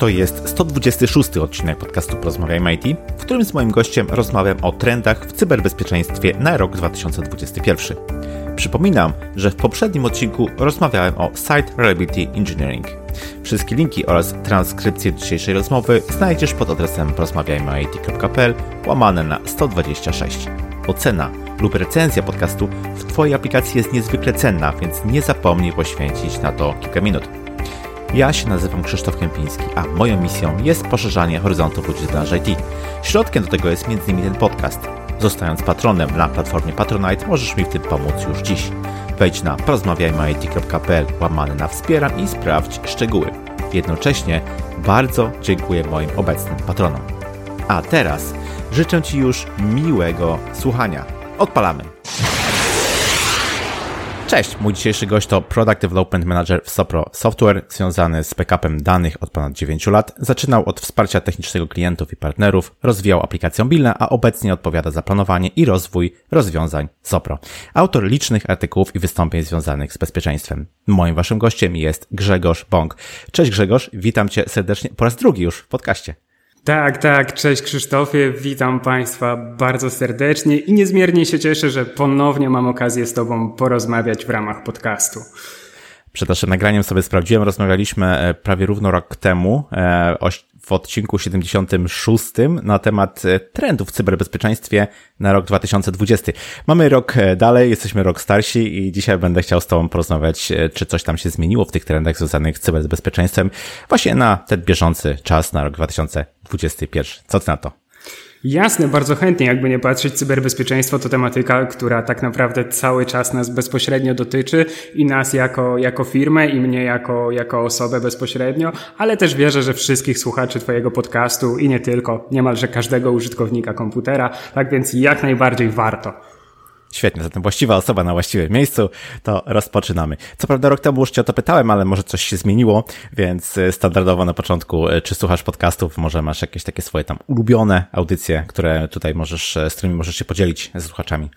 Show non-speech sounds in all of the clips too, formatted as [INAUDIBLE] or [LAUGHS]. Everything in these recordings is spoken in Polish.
To jest 126 odcinek podcastu Porozmawiajmy IT, w którym z moim gościem rozmawiam o trendach w cyberbezpieczeństwie na rok 2021. Przypominam, że w poprzednim odcinku rozmawiałem o Site Reliability Engineering. Wszystkie linki oraz transkrypcję dzisiejszej rozmowy znajdziesz pod adresem porozmawiajmyit.pl łamane na 126. Ocena lub recenzja podcastu w Twojej aplikacji jest niezwykle cenna, więc nie zapomnij poświęcić na to kilka minut. Ja się nazywam Krzysztof Kępiński, a moją misją jest poszerzanie horyzontów ludzi z branży IT. Środkiem do tego jest m.in. ten podcast. Zostając patronem na platformie Patronite możesz mi w tym pomóc już dziś. Wejdź na porozmawiajmyit.pl łamany na wspieram i sprawdź szczegóły. Jednocześnie bardzo dziękuję moim obecnym patronom. A teraz życzę Ci już miłego słuchania. Odpalamy! Cześć, mój dzisiejszy gość to Product Development Manager w Sopro Software, związany z backupem danych od ponad 9 lat. Zaczynał od wsparcia technicznego klientów i partnerów, rozwijał aplikację mobilną, a obecnie odpowiada za planowanie i rozwój rozwiązań Sopro. Autor licznych artykułów i wystąpień związanych z bezpieczeństwem. Moim waszym gościem jest Grzegorz Bąk. Cześć Grzegorz, witam cię serdecznie po raz drugi już w podcaście. Tak, tak. Cześć Krzysztofie, witam Państwa bardzo serdecznie i niezmiernie się cieszę, że ponownie mam okazję z Tobą porozmawiać w ramach podcastu. Przed naszym nagraniem sobie sprawdziłem, rozmawialiśmy e, prawie równo rok temu e, w odcinku 76 na temat e, trendów w cyberbezpieczeństwie na rok 2020. Mamy rok dalej, jesteśmy rok starsi i dzisiaj będę chciał z Tobą porozmawiać, czy coś tam się zmieniło w tych trendach związanych z cyberbezpieczeństwem właśnie na ten bieżący czas, na rok 2021. Co Ty na to? Jasne, bardzo chętnie. Jakby nie patrzeć, cyberbezpieczeństwo to tematyka, która tak naprawdę cały czas nas bezpośrednio dotyczy i nas jako, jako firmę i mnie jako, jako osobę bezpośrednio, ale też wierzę, że wszystkich słuchaczy Twojego podcastu i nie tylko, niemalże każdego użytkownika komputera. Tak więc jak najbardziej warto. Świetnie, zatem właściwa osoba na właściwym miejscu, to rozpoczynamy. Co prawda rok temu już Cię o to pytałem, ale może coś się zmieniło, więc y, standardowo na początku, y, czy słuchasz podcastów, może masz jakieś takie swoje tam ulubione audycje, które tutaj możesz, y, z którymi możesz się podzielić ze słuchaczami.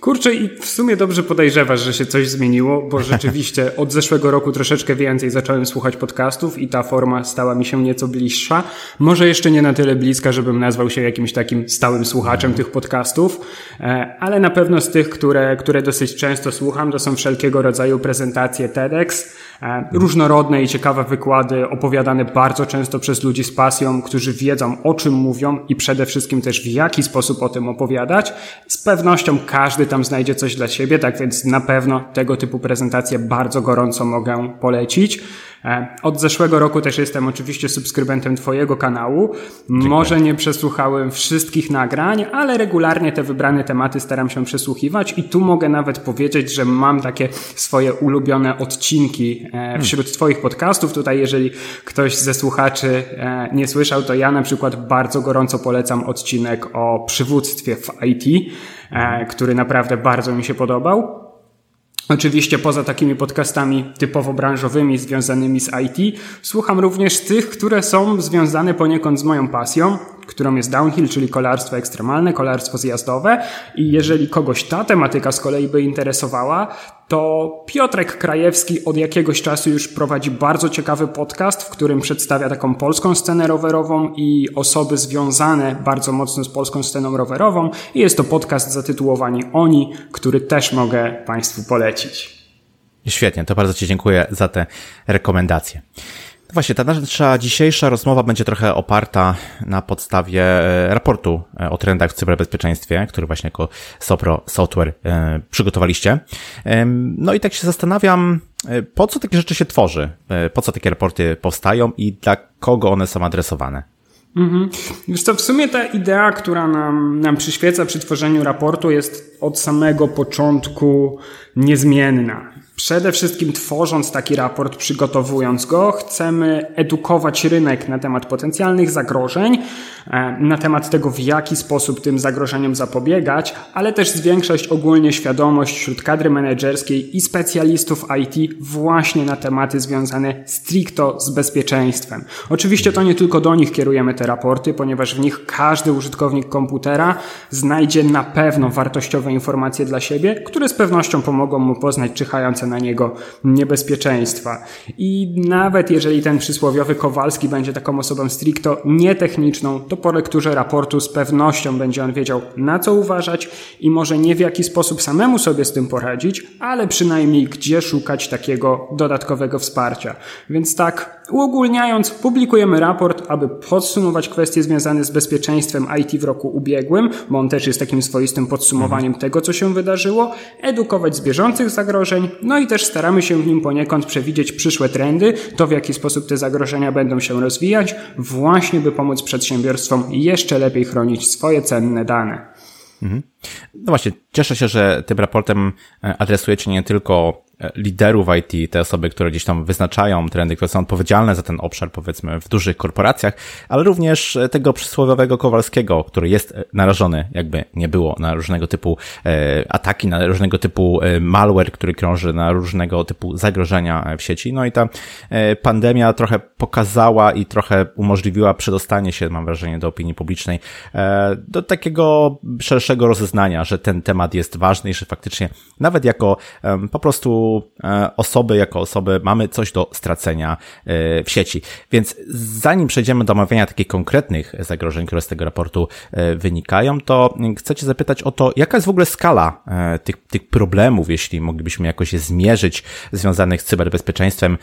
Kurczę, i w sumie dobrze podejrzewasz, że się coś zmieniło, bo rzeczywiście [LAUGHS] od zeszłego roku troszeczkę więcej zacząłem słuchać podcastów i ta forma stała mi się nieco bliższa. Może jeszcze nie na tyle bliska, żebym nazwał się jakimś takim stałym słuchaczem tych podcastów, e, ale na pewno z tych, które, które dosyć często słucham, to są wszelkiego rodzaju prezentacje TEDx, e, różnorodne i ciekawe wykłady opowiadane bardzo często przez ludzi z pasją, którzy wiedzą o czym mówią i przede wszystkim też w jaki sposób o tym opowiadać. Z pewnością każdy tam znajdzie coś dla siebie, tak więc na pewno tego typu prezentacje bardzo gorąco mogę polecić. E, od zeszłego roku też jestem oczywiście subskrybentem Twojego kanału. Dziękuję. Może nie przesłuchałem wszystkich nagrań, ale regularnie te wybrane tematy staram się przesłuchiwać i tu mogę nawet powiedzieć, że mam takie swoje ulubione odcinki e, hmm. wśród Twoich podcastów. Tutaj, jeżeli ktoś ze słuchaczy e, nie słyszał, to ja na przykład bardzo gorąco polecam odcinek o przywództwie w IT, który naprawdę bardzo mi się podobał. Oczywiście poza takimi podcastami typowo branżowymi związanymi z IT, słucham również tych, które są związane poniekąd z moją pasją, którą jest downhill, czyli kolarstwo ekstremalne, kolarstwo zjazdowe. I jeżeli kogoś ta tematyka z kolei by interesowała, to Piotrek Krajewski od jakiegoś czasu już prowadzi bardzo ciekawy podcast, w którym przedstawia taką polską scenę rowerową i osoby związane bardzo mocno z polską sceną rowerową. I jest to podcast zatytułowany Oni, który też mogę Państwu polecić. Świetnie, to bardzo Ci dziękuję za te rekomendacje. Właśnie, ta nasza dzisiejsza rozmowa będzie trochę oparta na podstawie e, raportu e, o trendach w cyberbezpieczeństwie, który właśnie jako Sopro Software e, przygotowaliście. No i tak się zastanawiam, po co takie rzeczy się tworzy, po co takie raporty powstają i dla kogo one są adresowane. Mhm. Wiesz co, w sumie ta idea, która nam, nam przyświeca przy tworzeniu raportu jest od samego początku niezmienna. Przede wszystkim tworząc taki raport, przygotowując go, chcemy edukować rynek na temat potencjalnych zagrożeń, e, na temat tego, w jaki sposób tym zagrożeniom zapobiegać, ale też zwiększać ogólnie świadomość wśród kadry menedżerskiej i specjalistów IT właśnie na tematy związane stricto z bezpieczeństwem. Oczywiście to nie tylko do nich kierujemy te raporty, ponieważ w nich każdy użytkownik komputera znajdzie na pewno wartościowe informacje dla siebie, które z pewnością pomogą mu poznać czyhające na niego niebezpieczeństwa. I nawet jeżeli ten przysłowiowy Kowalski będzie taką osobą stricto nietechniczną, to po lekturze raportu z pewnością będzie on wiedział na co uważać i może nie w jaki sposób samemu sobie z tym poradzić, ale przynajmniej gdzie szukać takiego dodatkowego wsparcia. Więc tak, uogólniając, publikujemy raport, aby podsumować kwestie związane z bezpieczeństwem IT w roku ubiegłym, bo on też jest takim swoistym podsumowaniem mhm. tego, co się wydarzyło, edukować z bieżących zagrożeń, no i też staramy się w nim poniekąd przewidzieć przyszłe trendy, to w jaki sposób te zagrożenia będą się rozwijać, właśnie by pomóc przedsiębiorstwom jeszcze lepiej chronić swoje cenne dane. Mhm. No właśnie, cieszę się, że tym raportem e, adresujecie nie tylko liderów IT, te osoby, które gdzieś tam wyznaczają trendy, które są odpowiedzialne za ten obszar, powiedzmy, w dużych korporacjach, ale również tego przysłowiowego Kowalskiego, który jest narażony, jakby nie było, na różnego typu e, ataki, na różnego typu e, malware, który krąży, na różnego typu zagrożenia w sieci. No i ta e, pandemia trochę pokazała i trochę umożliwiła przedostanie się, mam wrażenie, do opinii publicznej, do takiego szerszego rozeznania, że ten temat jest ważny i że faktycznie nawet jako po prostu E, osoby jako osoby mamy coś do stracenia e, w sieci. Więc zanim przejdziemy do omawiania takich konkretnych zagrożeń, które z tego raportu e, wynikają, to chcę Cię zapytać o to, jaka jest w ogóle skala tych, tych problemów, jeśli moglibyśmy jakoś je zmierzyć, związanych z cyberbezpieczeństwem,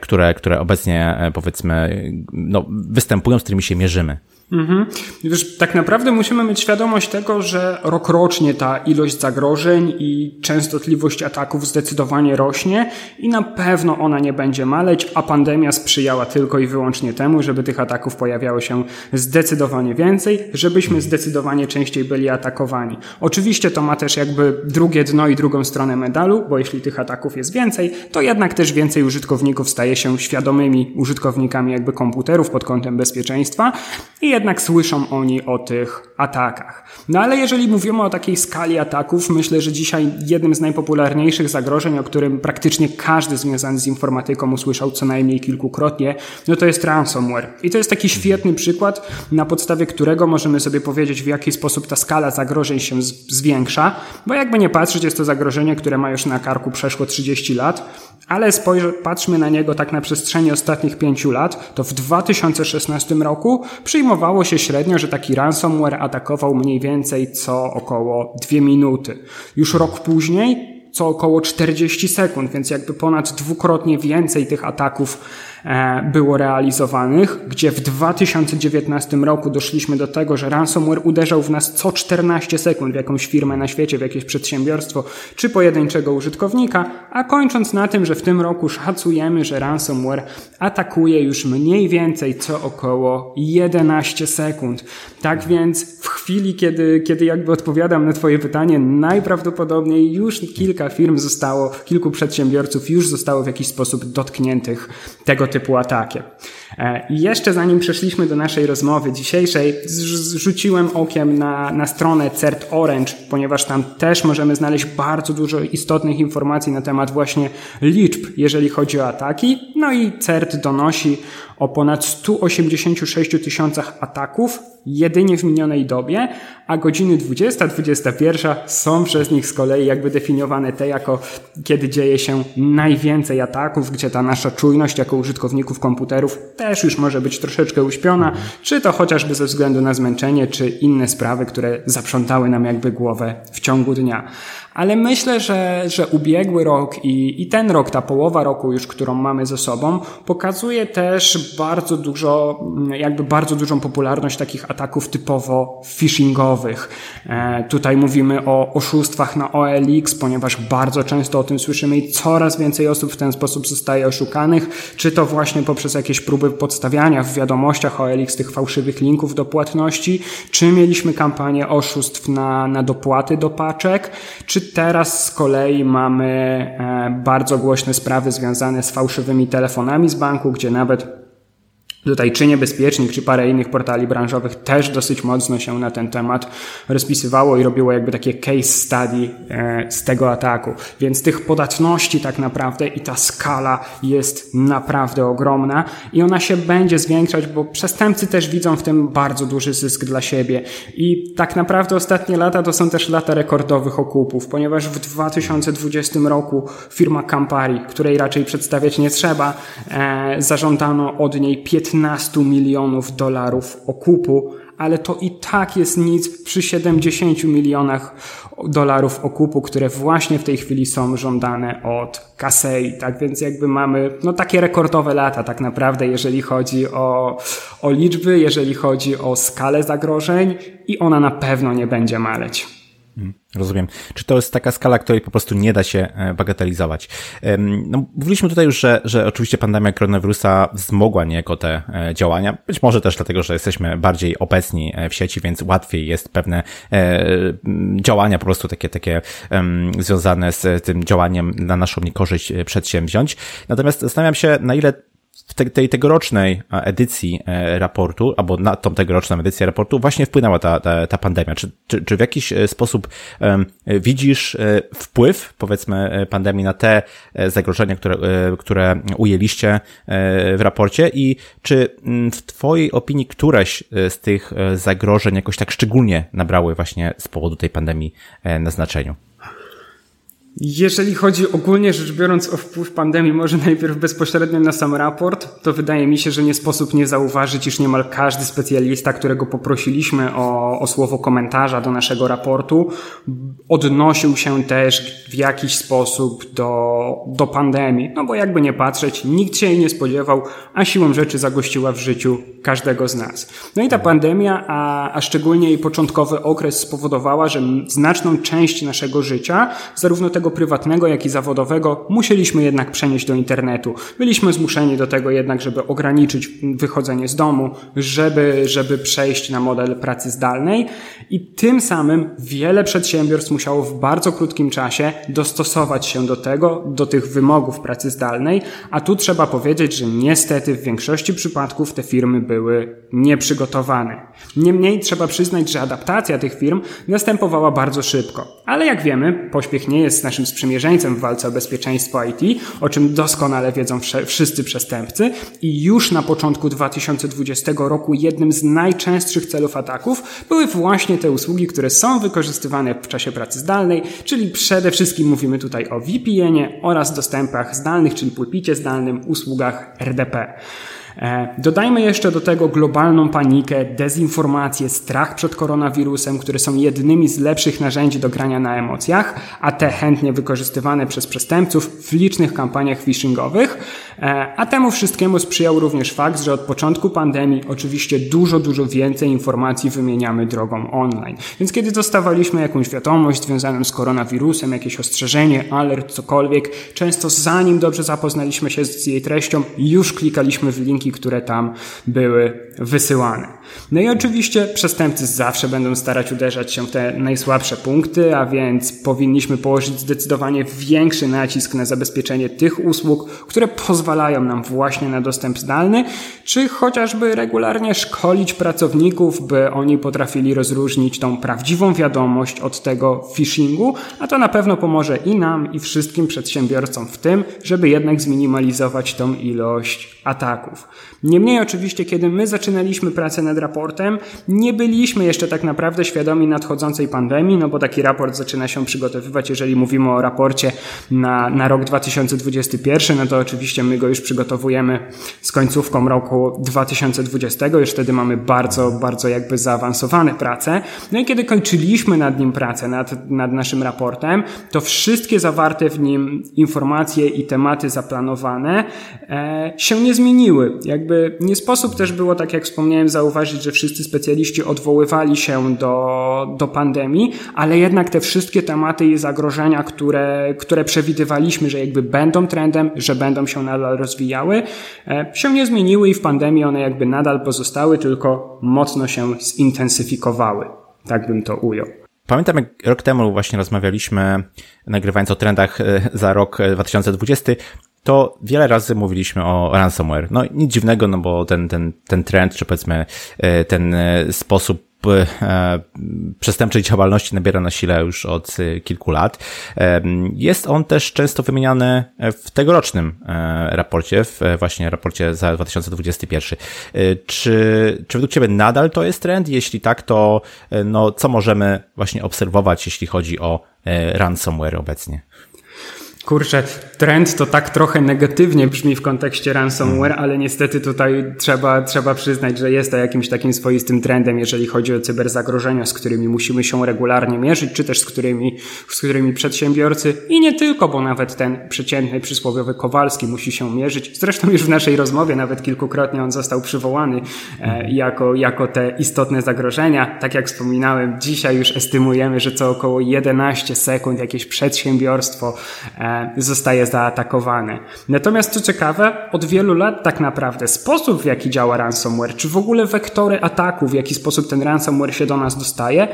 które, które obecnie powiedzmy no, występują, z którymi się mierzymy. Mhm. Wiesz, tak naprawdę musimy mieć świadomość tego, że rokrocznie ta ilość zagrożeń i częstotliwość ataków zdecydowanie rośnie i na pewno ona nie będzie maleć, a pandemia sprzyjała tylko i wyłącznie temu, żeby tych ataków pojawiało się zdecydowanie więcej, żebyśmy zdecydowanie częściej byli atakowani. Oczywiście to ma też jakby drugie dno i drugą stronę medalu, bo jeśli tych ataków jest więcej, to jednak też więcej użytkowników staje się świadomymi użytkownikami jakby komputerów pod kątem bezpieczeństwa i jednak słyszą oni o tych atakach. No ale jeżeli mówimy o takiej skali ataków, myślę, że dzisiaj jednym z najpopularniejszych zagrożeń, o którym praktycznie każdy związany z informatyką usłyszał co najmniej kilkukrotnie, no to jest ransomware. I to jest taki świetny przykład, na podstawie którego możemy sobie powiedzieć, w jaki sposób ta skala zagrożeń się zwiększa, bo jakby nie patrzeć, jest to zagrożenie, które ma już na karku przeszło 30 lat, ale spojrz, patrzmy na niego tak na przestrzeni ostatnich pięciu lat, to w 2016 roku przyjmowało się średnio, że taki ransomware atakował mniej więcej co około dwie minuty. Już rok później co około 40 sekund, więc jakby ponad dwukrotnie więcej tych ataków było realizowanych, gdzie w 2019 roku doszliśmy do tego, że ransomware uderzał w nas co 14 sekund w jakąś firmę na świecie, w jakieś przedsiębiorstwo czy pojedynczego użytkownika, a kończąc na tym, że w tym roku szacujemy, że ransomware atakuje już mniej więcej co około 11 sekund. Tak więc w chwili, kiedy, kiedy jakby odpowiadam na Twoje pytanie, najprawdopodobniej już kilka firm zostało, kilku przedsiębiorców już zostało w jakiś sposób dotkniętych tego typu atakiem. E, I jeszcze zanim przeszliśmy do naszej rozmowy dzisiejszej, rzuciłem okiem na, na stronę CERT Orange, ponieważ tam też możemy znaleźć bardzo dużo istotnych informacji na temat właśnie liczb, jeżeli chodzi o ataki. No i CERT donosi o ponad 186 tysiącach ataków jedynie w minionej dobie, a godziny 20-21 są przez nich z kolei jakby definiowane te jako kiedy dzieje się najwięcej ataków, gdzie ta nasza czujność jako użytkowników komputerów też już może być troszeczkę uśpiona, czy to chociażby ze względu na zmęczenie, czy inne sprawy, które zaprzątały nam jakby głowę w ciągu dnia. Ale myślę, że, że ubiegły rok i, i ten rok, ta połowa roku już, którą mamy ze sobą, pokazuje też bardzo dużo, jakby bardzo dużą popularność takich ataków typowo phishingowych. E, tutaj mówimy o oszustwach na OLX, ponieważ bardzo często o tym słyszymy i coraz więcej osób w ten sposób zostaje oszukanych, czy to właśnie poprzez jakieś próby podstawiania w wiadomościach OLX tych fałszywych linków do płatności, czy mieliśmy kampanię oszustw na, na dopłaty do paczek, czy teraz z kolei mamy e, bardzo głośne sprawy związane z fałszywymi telefonami z banku, gdzie nawet Tutaj czy Niebezpiecznik, czy parę innych portali branżowych też dosyć mocno się na ten temat rozpisywało i robiło jakby takie case study e, z tego ataku. Więc tych podatności tak naprawdę i ta skala jest naprawdę ogromna i ona się będzie zwiększać, bo przestępcy też widzą w tym bardzo duży zysk dla siebie. I tak naprawdę ostatnie lata to są też lata rekordowych okupów, ponieważ w 2020 roku firma Campari, której raczej przedstawiać nie trzeba, e, zażądano od niej 15 15 milionów dolarów okupu, ale to i tak jest nic przy 70 milionach dolarów okupu, które właśnie w tej chwili są żądane od Kasei. Tak więc jakby mamy no takie rekordowe lata tak naprawdę, jeżeli chodzi o, o liczby, jeżeli chodzi o skalę zagrożeń i ona na pewno nie będzie maleć. Mm, rozumiem. Czy to jest taka skala, której po prostu nie da się e, bagatelizować? No, mówiliśmy tutaj już, że, że oczywiście pandemia koronawirusa wzmogła niejako te e, działania. Być może też dlatego, że jesteśmy bardziej obecni e, w sieci, więc łatwiej jest pewne działania po prostu takie, takie związane z tym działaniem na naszą niekorzyść przedsięwziąć. Natomiast zastanawiam się, na ile w tej, tegorocznej edycji e, raportu, albo na tą tegoroczną edycję raportu właśnie wpłynęła ta, ta, ta pandemia? Czy, czy, czy w jakiś e, sposób um, widzisz wpływ, powiedzmy, pandemii na te zagrożenia, które, które ujęliście w raporcie i czy w Twojej opinii któreś z tych zagrożeń jakoś tak szczególnie nabrały właśnie z powodu tej pandemii na znaczeniu? Jeżeli chodzi ogólnie rzecz biorąc o wpływ pandemii, może najpierw bezpośrednio na sam raport, to wydaje mi się, że nie sposób nie zauważyć, iż niemal każdy specjalista, którego poprosiliśmy o, o słowo komentarza do naszego raportu, odnosił się też w jakiś sposób do, do pandemii. No bo jakby nie patrzeć, nikt się jej nie spodziewał, a siłą rzeczy zagościła w życiu każdego z nas. No i ta pandemia, a, a szczególnie jej początkowy okres spowodowała, że znaczną część naszego życia, zarówno tego prywatnego, jak i zawodowego, musieliśmy jednak przenieść do internetu. Byliśmy zmuszeni do tego jednak, żeby ograniczyć wychodzenie z domu, żeby, żeby przejść na model pracy zdalnej i tym samym wiele przedsiębiorstw musiało w bardzo krótkim czasie dostosować się do tego, do tych wymogów pracy zdalnej, a tu trzeba powiedzieć, że niestety w większości przypadków te firmy były nieprzygotowane. Niemniej trzeba przyznać, że adaptacja tych firm następowała bardzo szybko. Ale jak wiemy, pośpiech nie jest naszym sprzymierzeńcem w walce o bezpieczeństwo IT, o czym doskonale wiedzą wszyscy przestępcy i już na początku 2020 roku jednym z najczęstszych celów ataków były właśnie te usługi, które są wykorzystywane w czasie pracy zdalnej, czyli przede wszystkim mówimy tutaj o VPN-ie oraz dostępach zdalnych, czyli pulpicie zdalnym, usługach RDP. E, dodajmy jeszcze do tego globalną panikę, dezinformację, strach przed koronawirusem, które są jednymi z lepszych narzędzi do grania na emocjach, a te chętnie wykorzystywane przez przestępców w licznych kampaniach phishingowych. E, a temu wszystkiemu sprzyjał również fakt, że od początku pandemii oczywiście dużo, dużo więcej informacji wymieniamy drogą online. Więc kiedy dostawaliśmy jakąś wiadomość związaną z koronawirusem, jakieś ostrzeżenie, alert, cokolwiek, często zanim dobrze zapoznaliśmy się z jej treścią, już klikaliśmy w linki, które tam były wysyłane. No i oczywiście przestępcy zawsze będą starać uderzać się w te najsłabsze punkty, a więc powinniśmy położyć zdecydowanie większy nacisk na zabezpieczenie tych usług, które pozwalają nam właśnie na dostęp zdalny, czy chociażby regularnie szkolić pracowników, by oni potrafili rozróżnić tą prawdziwą wiadomość od tego phishingu, a to na pewno pomoże i nam, i wszystkim przedsiębiorcom w tym, żeby jednak zminimalizować tą ilość ataków. Niemniej oczywiście, kiedy my zaczynaliśmy pracę nad raportem, nie byliśmy jeszcze tak naprawdę świadomi nadchodzącej pandemii, no bo taki raport zaczyna się przygotowywać, jeżeli mówimy o raporcie na, na rok 2021, no to oczywiście my go już przygotowujemy z końcówką roku 2020, już wtedy mamy bardzo, bardzo jakby zaawansowane prace. No i kiedy kończyliśmy nad nim pracę, nad, nad naszym raportem, to wszystkie zawarte w nim informacje i tematy zaplanowane e, się nie zmieniły. Jakby nie sposób też było, tak jak wspomniałem, zauważyć, że wszyscy specjaliści odwoływali się do, do pandemii, ale jednak te wszystkie tematy i zagrożenia, które, które przewidywaliśmy, że jakby będą trendem, że będą się nadal rozwijały, e, się nie zmieniły i w pandemii one jakby nadal pozostały, tylko mocno się zintensyfikowały. Tak bym to ujął. Pamiętam, jak rok temu właśnie rozmawialiśmy, nagrywając o trendach e, za rok 2020, to wiele razy mówiliśmy o ransomware. No nic dziwnego, no bo ten, ten, ten trend, czy powiedzmy ten sposób E, przestępczej działalności nabiera na sile już od e, kilku lat. E, jest on też często wymieniany w tegorocznym raporcie, w właśnie raporcie za 2021. Czy, czy według Ciebie nadal to jest trend? Jeśli tak, to no, co możemy właśnie obserwować, jeśli chodzi o ransomware obecnie? Kurczę, trend to tak trochę negatywnie brzmi w kontekście ransomware, mm. ale niestety tutaj trzeba, trzeba przyznać, że jest to jakimś takim swoistym trendem, jeżeli chodzi o cyberzagrożenia, z którymi musimy się regularnie mierzyć, czy też z którymi, z którymi przedsiębiorcy i nie tylko, bo nawet ten przeciętny przysłowiowy Kowalski musi się mierzyć. Zresztą już w naszej rozmowie nawet kilkukrotnie on został przywołany e, jako, jako te istotne zagrożenia. Tak jak wspominałem, dzisiaj już estymujemy, że co około 11 sekund jakieś przedsiębiorstwo e, zostaje zaatakowane. Natomiast co ciekawe, od wielu lat tak naprawdę sposób, w jaki działa ransomware, czy w ogóle wektory ataku, w jaki sposób ten ransomware się do nas dostaje,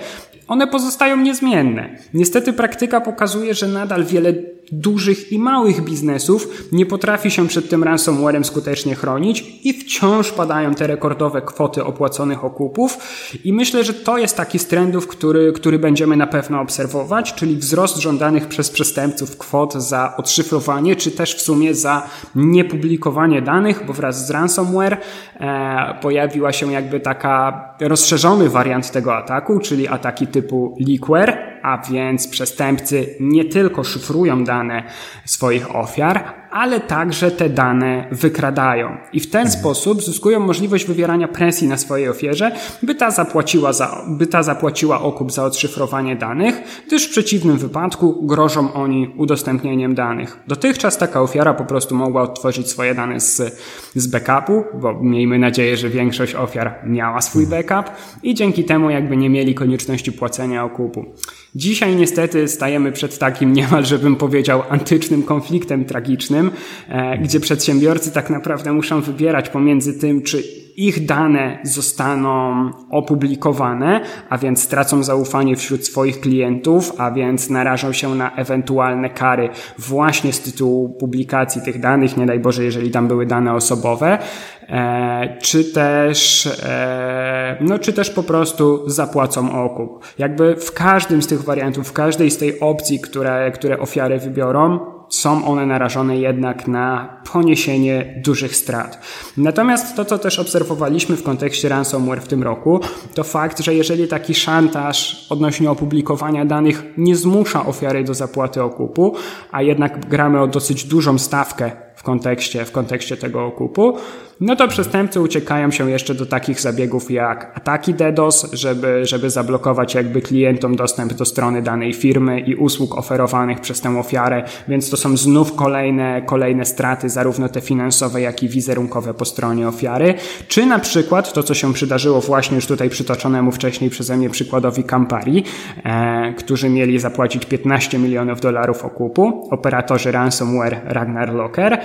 one pozostają niezmienne. Niestety praktyka pokazuje, że nadal wiele dużych i małych biznesów nie potrafi się przed tym ransomwarem skutecznie chronić i wciąż padają te rekordowe kwoty opłaconych okupów. I myślę, że to jest taki z trendów, który, który będziemy na pewno obserwować, czyli wzrost żądanych przez przestępców kwot za odszyfrowanie, czy też w sumie za niepublikowanie danych, bo wraz z ransomware e, pojawiła się jakby taka rozszerzony wariant tego ataku, czyli ataki typu leakware, a więc przestępcy nie tylko szyfrują dane swoich ofiar, ale także te dane wykradają. I w ten mhm. sposób zyskują możliwość wywierania presji na swojej ofierze, by ta zapłaciła, za, by ta zapłaciła okup za odszyfrowanie danych, gdyż w przeciwnym wypadku grożą oni udostępnieniem danych. Dotychczas taka ofiara po prostu mogła odtworzyć swoje dane z, z backupu, bo miejmy nadzieję, że większość ofiar miała swój backup i dzięki temu jakby nie mieli konieczności płacenia okupu. Dzisiaj niestety stajemy przed takim niemalże bym powiedział antycznym konfliktem tragicznym, e, gdzie przedsiębiorcy tak naprawdę muszą wybierać pomiędzy tym, czy ich dane zostaną opublikowane, a więc stracą zaufanie wśród swoich klientów, a więc narażą się na ewentualne kary właśnie z tytułu publikacji tych danych, nie daj Boże, jeżeli tam były dane osobowe, e, czy też, e, no, czy też po prostu zapłacą okup. Jakby w każdym z tych wariantów, w każdej z tej opcji, które, które ofiary wybiorą, są one narażone jednak na poniesienie dużych strat. Natomiast to, co też obserwowaliśmy w kontekście ransomware w tym roku, to fakt, że jeżeli taki szantaż odnośnie opublikowania danych nie zmusza ofiary do zapłaty okupu, a jednak gramy o dosyć dużą stawkę w kontekście, w kontekście tego okupu, no to przestępcy uciekają się jeszcze do takich zabiegów jak ataki DDoS, żeby, żeby zablokować jakby klientom dostęp do strony danej firmy i usług oferowanych przez tę ofiarę, więc to są znów kolejne, kolejne straty, zarówno te finansowe, jak i wizerunkowe po stronie ofiary, czy na przykład to, co się przydarzyło właśnie już tutaj przytoczonemu wcześniej przeze mnie przykładowi Campari, e, którzy mieli zapłacić 15 milionów dolarów okupu, operatorzy ransomware Ragnar Locker,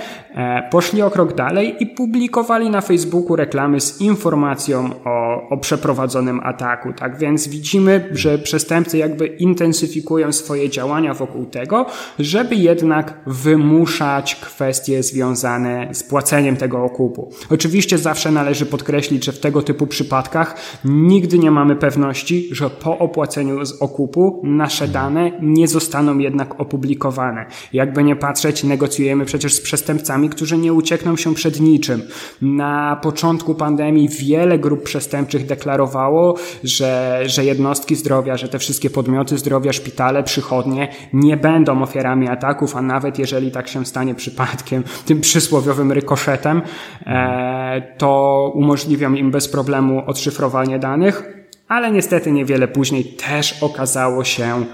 poszli o krok dalej i publikowali publikowali na Facebooku reklamy z informacją o, o przeprowadzonym ataku. Tak więc widzimy, że przestępcy jakby intensyfikują swoje działania wokół tego, żeby jednak wymuszać kwestie związane z płaceniem tego okupu. Oczywiście zawsze należy podkreślić, że w tego typu przypadkach nigdy nie mamy pewności, że po opłaceniu z okupu nasze dane nie zostaną jednak opublikowane. Jakby nie patrzeć, negocjujemy przecież z przestępcami, którzy nie uciekną się przed niczym. Na początku pandemii wiele grup przestępczych deklarowało, że, że jednostki zdrowia, że te wszystkie podmioty zdrowia, szpitale, przychodnie nie będą ofiarami ataków, a nawet jeżeli tak się stanie przypadkiem, tym przysłowiowym rykoszetem, e, to umożliwią im bez problemu odszyfrowanie danych, ale niestety niewiele później też okazało się,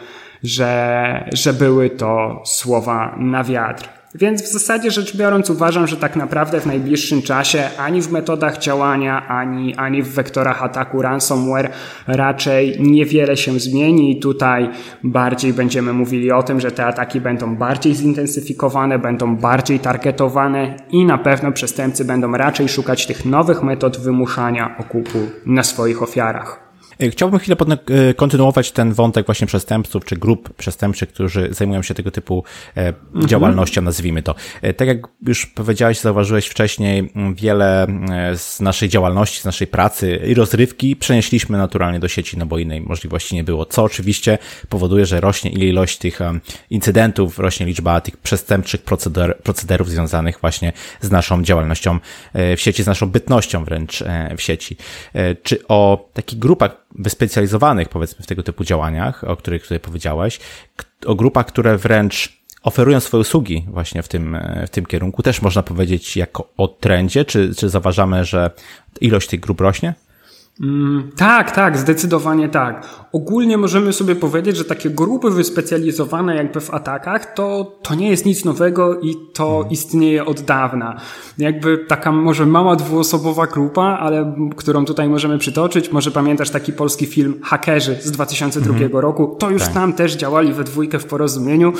że, że były to słowa na wiatr. Więc w zasadzie rzecz biorąc uważam, że tak naprawdę w najbliższym czasie ani w metodach działania, ani, ani w wektorach ataku ransomware raczej niewiele się zmieni i tutaj bardziej będziemy mówili o tym, że te ataki będą bardziej zintensyfikowane, będą bardziej targetowane i na pewno przestępcy będą raczej szukać tych nowych metod wymuszania okupu na swoich ofiarach. E, chciałbym chwilę e, kontynuować ten wątek właśnie przestępców, czy grup przestępczych, którzy zajmują się tego typu mhm. działalnością, nazwijmy to. Tak jak już powiedziałeś, zauważyłeś wcześniej, wiele z naszej działalności, z naszej pracy i rozrywki przenieśliśmy naturalnie do sieci, no bo innej możliwości nie było, co oczywiście powoduje, że rośnie ilość tych incydentów, rośnie liczba tych przestępczych proceder, procederów związanych właśnie z naszą działalnością w sieci, z naszą bytnością wręcz w sieci. Czy o takich grupach wyspecjalizowanych, powiedzmy, w tego typu działaniach, o których tutaj powiedziałeś, o grupach, które wręcz oferują swoje usługi właśnie w tym, w tym kierunku. Też można powiedzieć jako o trendzie, czy, czy zauważamy, że ilość tych grup rośnie? Mm, tak, tak, zdecydowanie tak. Ogólnie możemy sobie powiedzieć, że takie grupy wyspecjalizowane jakby w atakach, to, to nie jest nic nowego i to hmm. istnieje od dawna. Jakby taka może mała dwuosobowa grupa, ale którą tutaj możemy przytoczyć, może pamiętasz taki polski film Hakerzy z 2002 hmm. roku, to już tak. tam też działali we dwójkę w porozumieniu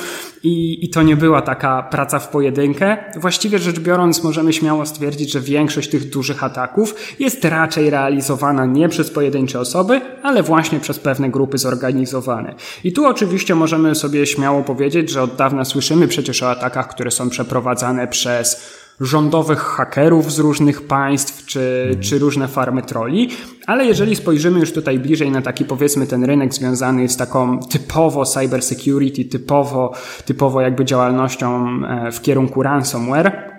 i, i to nie była taka praca w pojedynkę. Właściwie rzecz biorąc możemy śmiało stwierdzić, że większość tych dużych ataków jest raczej realizowana nie przez pojedyncze osoby, ale właśnie przez pewne grupy zorganizowane. I tu oczywiście możemy sobie śmiało powiedzieć, że od dawna słyszymy przecież o atakach, które są przeprowadzane przez rządowych hakerów z różnych państw, czy, mm. czy różne farmy troli, ale jeżeli spojrzymy już tutaj bliżej na taki powiedzmy ten rynek związany z taką typowo cyber security, typowo, typowo jakby działalnością e, w kierunku ransomware,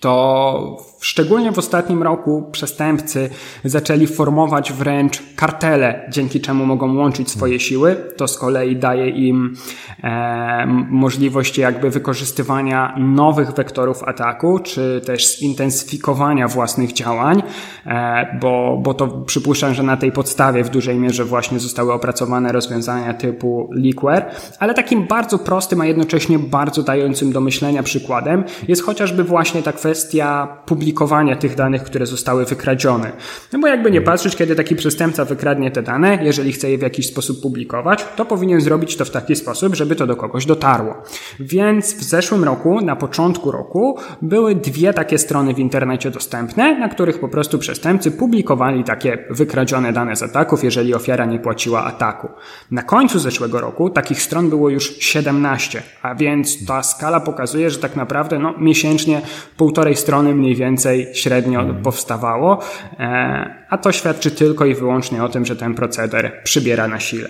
to szczególnie w ostatnim roku przestępcy zaczęli formować wręcz kartele, dzięki czemu mogą łączyć swoje siły. To z kolei daje im e, możliwość jakby wykorzystywania nowych wektorów ataku, czy też zintensyfikowania własnych działań, e, bo, bo to przypuszczam, że na tej podstawie w dużej mierze właśnie zostały opracowane rozwiązania typu Leakware, ale takim bardzo prostym, a jednocześnie bardzo dającym do myślenia przykładem jest chociażby właśnie ta kwestia publikowania tych danych, które zostały wykradzione. No bo jakby nie patrzeć, kiedy taki przestępca wykradnie te dane, jeżeli chce je w jakiś sposób publikować, to powinien zrobić to w taki sposób, żeby to do kogoś dotarło. Więc w zeszłym roku, na początku roku, były dwie takie strony w internecie dostępne, na których po prostu przestępcy publikowali takie wykradzione dane z ataków, jeżeli ofiara nie płaciła ataku. Na końcu zeszłego roku takich stron było już 17, a więc ta skala pokazuje, że tak naprawdę no, miesięcznie półtorej strony mniej więcej średnio hmm. powstawało, e, a to świadczy tylko i wyłącznie o tym, że ten proceder przybiera na sile.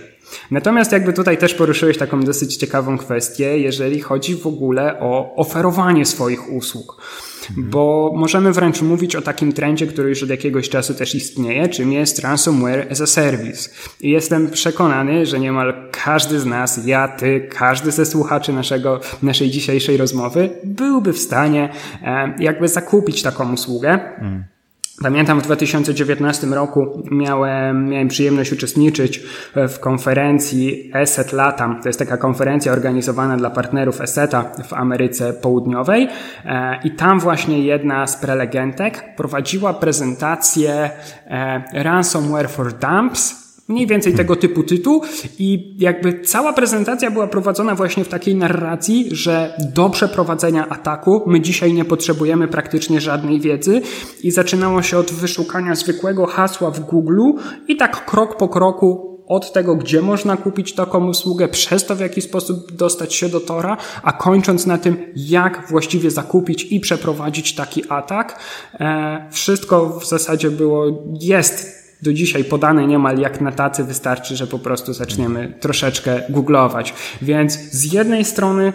Natomiast jakby tutaj też poruszyłeś taką dosyć ciekawą kwestię, jeżeli chodzi w ogóle o oferowanie swoich usług. Mhm. Bo możemy wręcz mówić o takim trendzie, który już od jakiegoś czasu też istnieje, czym jest ransomware as a service. I jestem przekonany, że niemal każdy z nas, ja, ty, każdy ze słuchaczy naszego, naszej dzisiejszej rozmowy byłby w stanie e, jakby zakupić taką usługę. Mm Pamiętam w 2019 roku miałem, miałem przyjemność uczestniczyć w konferencji ESET Latam. To jest taka konferencja organizowana dla partnerów ESETA w Ameryce Południowej e, i tam właśnie jedna z prelegentek prowadziła prezentację e, Ransomware for Dumps Mniej więcej tego typu tytuł i jakby cała prezentacja była prowadzona właśnie w takiej narracji, że do przeprowadzenia ataku my dzisiaj nie potrzebujemy praktycznie żadnej wiedzy i zaczynało się od wyszukania zwykłego hasła w Google i tak krok po kroku od tego, gdzie można kupić taką usługę, przez to w jaki sposób dostać się do Tora, a kończąc na tym, jak właściwie zakupić i przeprowadzić taki atak. E, wszystko w zasadzie było, jest do dzisiaj podane niemal jak na tacy, wystarczy, że po prostu zaczniemy troszeczkę googlować. Więc z jednej strony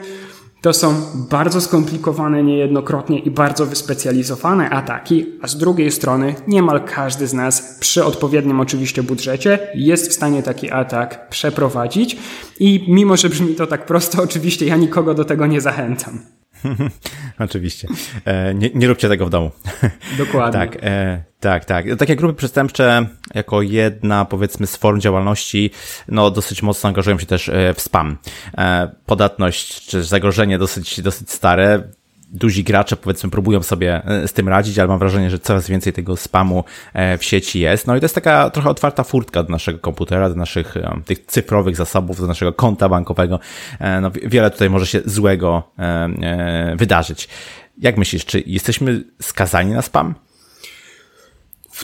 to są bardzo skomplikowane niejednokrotnie i bardzo wyspecjalizowane ataki, a z drugiej strony niemal każdy z nas przy odpowiednim oczywiście budżecie jest w stanie taki atak przeprowadzić i mimo, że brzmi to tak prosto, [LAUGHS] oczywiście ja nikogo do tego nie zachęcam. [LAUGHS] Oczywiście. E, nie, nie róbcie tego w domu. [LAUGHS] Dokładnie. tak, e, tak, tak. Takie grupy przestępcze, jako jedna, powiedzmy, z form działalności, no, dosyć mocno angażują się też e, w spam. E, podatność, czy zagrożenie dosyć, dosyć stare duzi gracze powiedzmy próbują sobie e, z tym radzić, ale mam wrażenie, że coraz więcej tego spamu w sieci jest. No i to jest taka trochę otwarta furtka do naszego komputera, do naszych tych cyfrowych zasobów, do naszego konta bankowego. No, wiele tutaj może się złego wydarzyć. Jak myślisz, czy jesteśmy skazani na spam?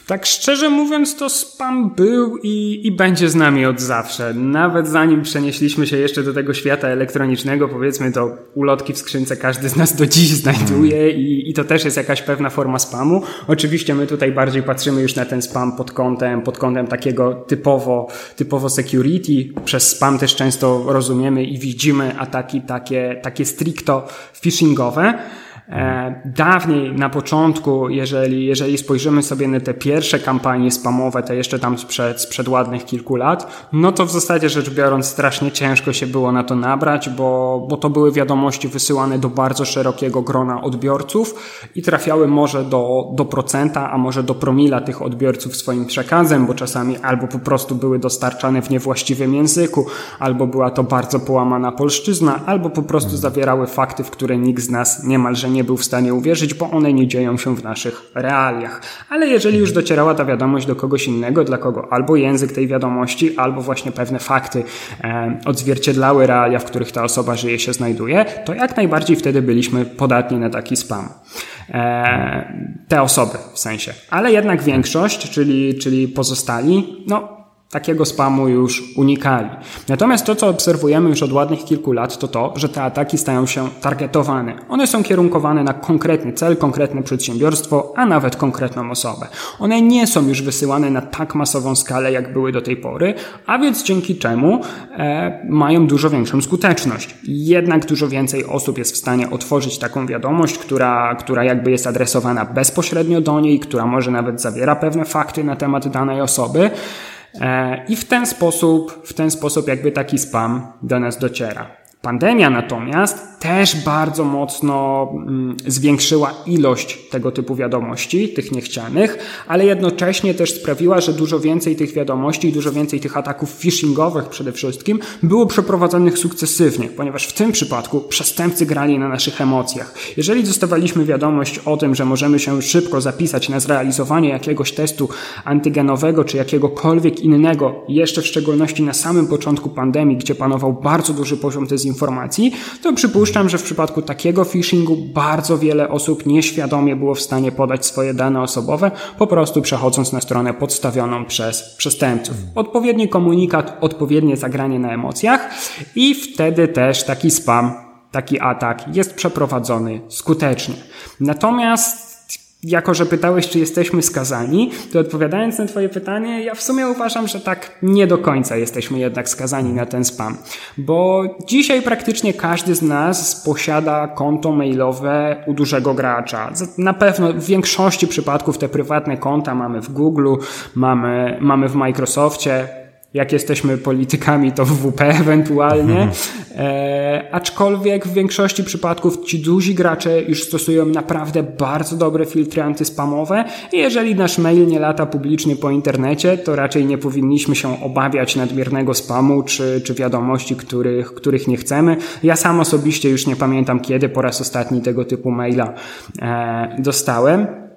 Tak szczerze mówiąc, to spam był i, i będzie z nami od zawsze. Nawet zanim przenieśliśmy się jeszcze do tego świata elektronicznego, powiedzmy, to ulotki w skrzynce każdy z nas do dziś znajduje i, i to też jest jakaś pewna forma spamu. Oczywiście my tutaj bardziej patrzymy już na ten spam pod kątem, pod kątem takiego typowo, typowo security. Przez spam też często rozumiemy i widzimy ataki takie, takie stricto phishingowe. E, dawniej, na początku, jeżeli, jeżeli spojrzymy sobie na te pierwsze kampanie spamowe, te jeszcze tam sprzed, sprzed ładnych kilku lat, no to w zasadzie rzecz biorąc strasznie ciężko się było na to nabrać, bo, bo to były wiadomości wysyłane do bardzo szerokiego grona odbiorców i trafiały może do, do procenta, a może do promila tych odbiorców swoim przekazem, bo czasami albo po prostu były dostarczane w niewłaściwym języku, albo była to bardzo połamana polszczyzna, albo po prostu zawierały fakty, w które nikt z nas niemalże nie nie był w stanie uwierzyć, bo one nie dzieją się w naszych realiach. Ale jeżeli już docierała ta wiadomość do kogoś innego, dla kogo albo język tej wiadomości, albo właśnie pewne fakty e, odzwierciedlały realia, w których ta osoba żyje, się znajduje, to jak najbardziej wtedy byliśmy podatni na taki spam. E, te osoby w sensie. Ale jednak większość, czyli, czyli pozostali, no takiego spamu już unikali. Natomiast to, co obserwujemy już od ładnych kilku lat, to to, że te ataki stają się targetowane. One są kierunkowane na konkretny cel, konkretne przedsiębiorstwo, a nawet konkretną osobę. One nie są już wysyłane na tak masową skalę, jak były do tej pory, a więc dzięki czemu e, mają dużo większą skuteczność. Jednak dużo więcej osób jest w stanie otworzyć taką wiadomość, która, która jakby jest adresowana bezpośrednio do niej, która może nawet zawiera pewne fakty na temat danej osoby. E, I w ten sposób, w ten sposób jakby taki spam do nas dociera. Pandemia natomiast też bardzo mocno mm, zwiększyła ilość tego typu wiadomości, tych niechcianych, ale jednocześnie też sprawiła, że dużo więcej tych wiadomości i dużo więcej tych ataków phishingowych przede wszystkim było przeprowadzanych sukcesywnie, ponieważ w tym przypadku przestępcy grali na naszych emocjach. Jeżeli dostawaliśmy wiadomość o tym, że możemy się szybko zapisać na zrealizowanie jakiegoś testu antygenowego czy jakiegokolwiek innego, jeszcze w szczególności na samym początku pandemii, gdzie panował bardzo duży poziom dezinformacji, informacji, to przypuszczam, że w przypadku takiego phishingu bardzo wiele osób nieświadomie było w stanie podać swoje dane osobowe, po prostu przechodząc na stronę podstawioną przez przestępców. Odpowiedni komunikat, odpowiednie zagranie na emocjach i wtedy też taki spam taki atak jest przeprowadzony skutecznie. Natomiast jako, że pytałeś, czy jesteśmy skazani, to odpowiadając na Twoje pytanie, ja w sumie uważam, że tak nie do końca jesteśmy jednak skazani na ten spam. Bo dzisiaj praktycznie każdy z nas posiada konto mailowe u dużego gracza. Na pewno w większości przypadków te prywatne konta mamy w Google, mamy, mamy w Microsoftie, jak jesteśmy politykami, to w WP ewentualnie. Mhm. E, aczkolwiek w większości przypadków ci duzi gracze już stosują naprawdę bardzo dobre filtry antyspamowe i jeżeli nasz mail nie lata publicznie po internecie, to raczej nie powinniśmy się obawiać nadmiernego spamu czy, czy wiadomości, których, których nie chcemy. Ja sam osobiście już nie pamiętam kiedy po raz ostatni tego typu maila e, dostałem.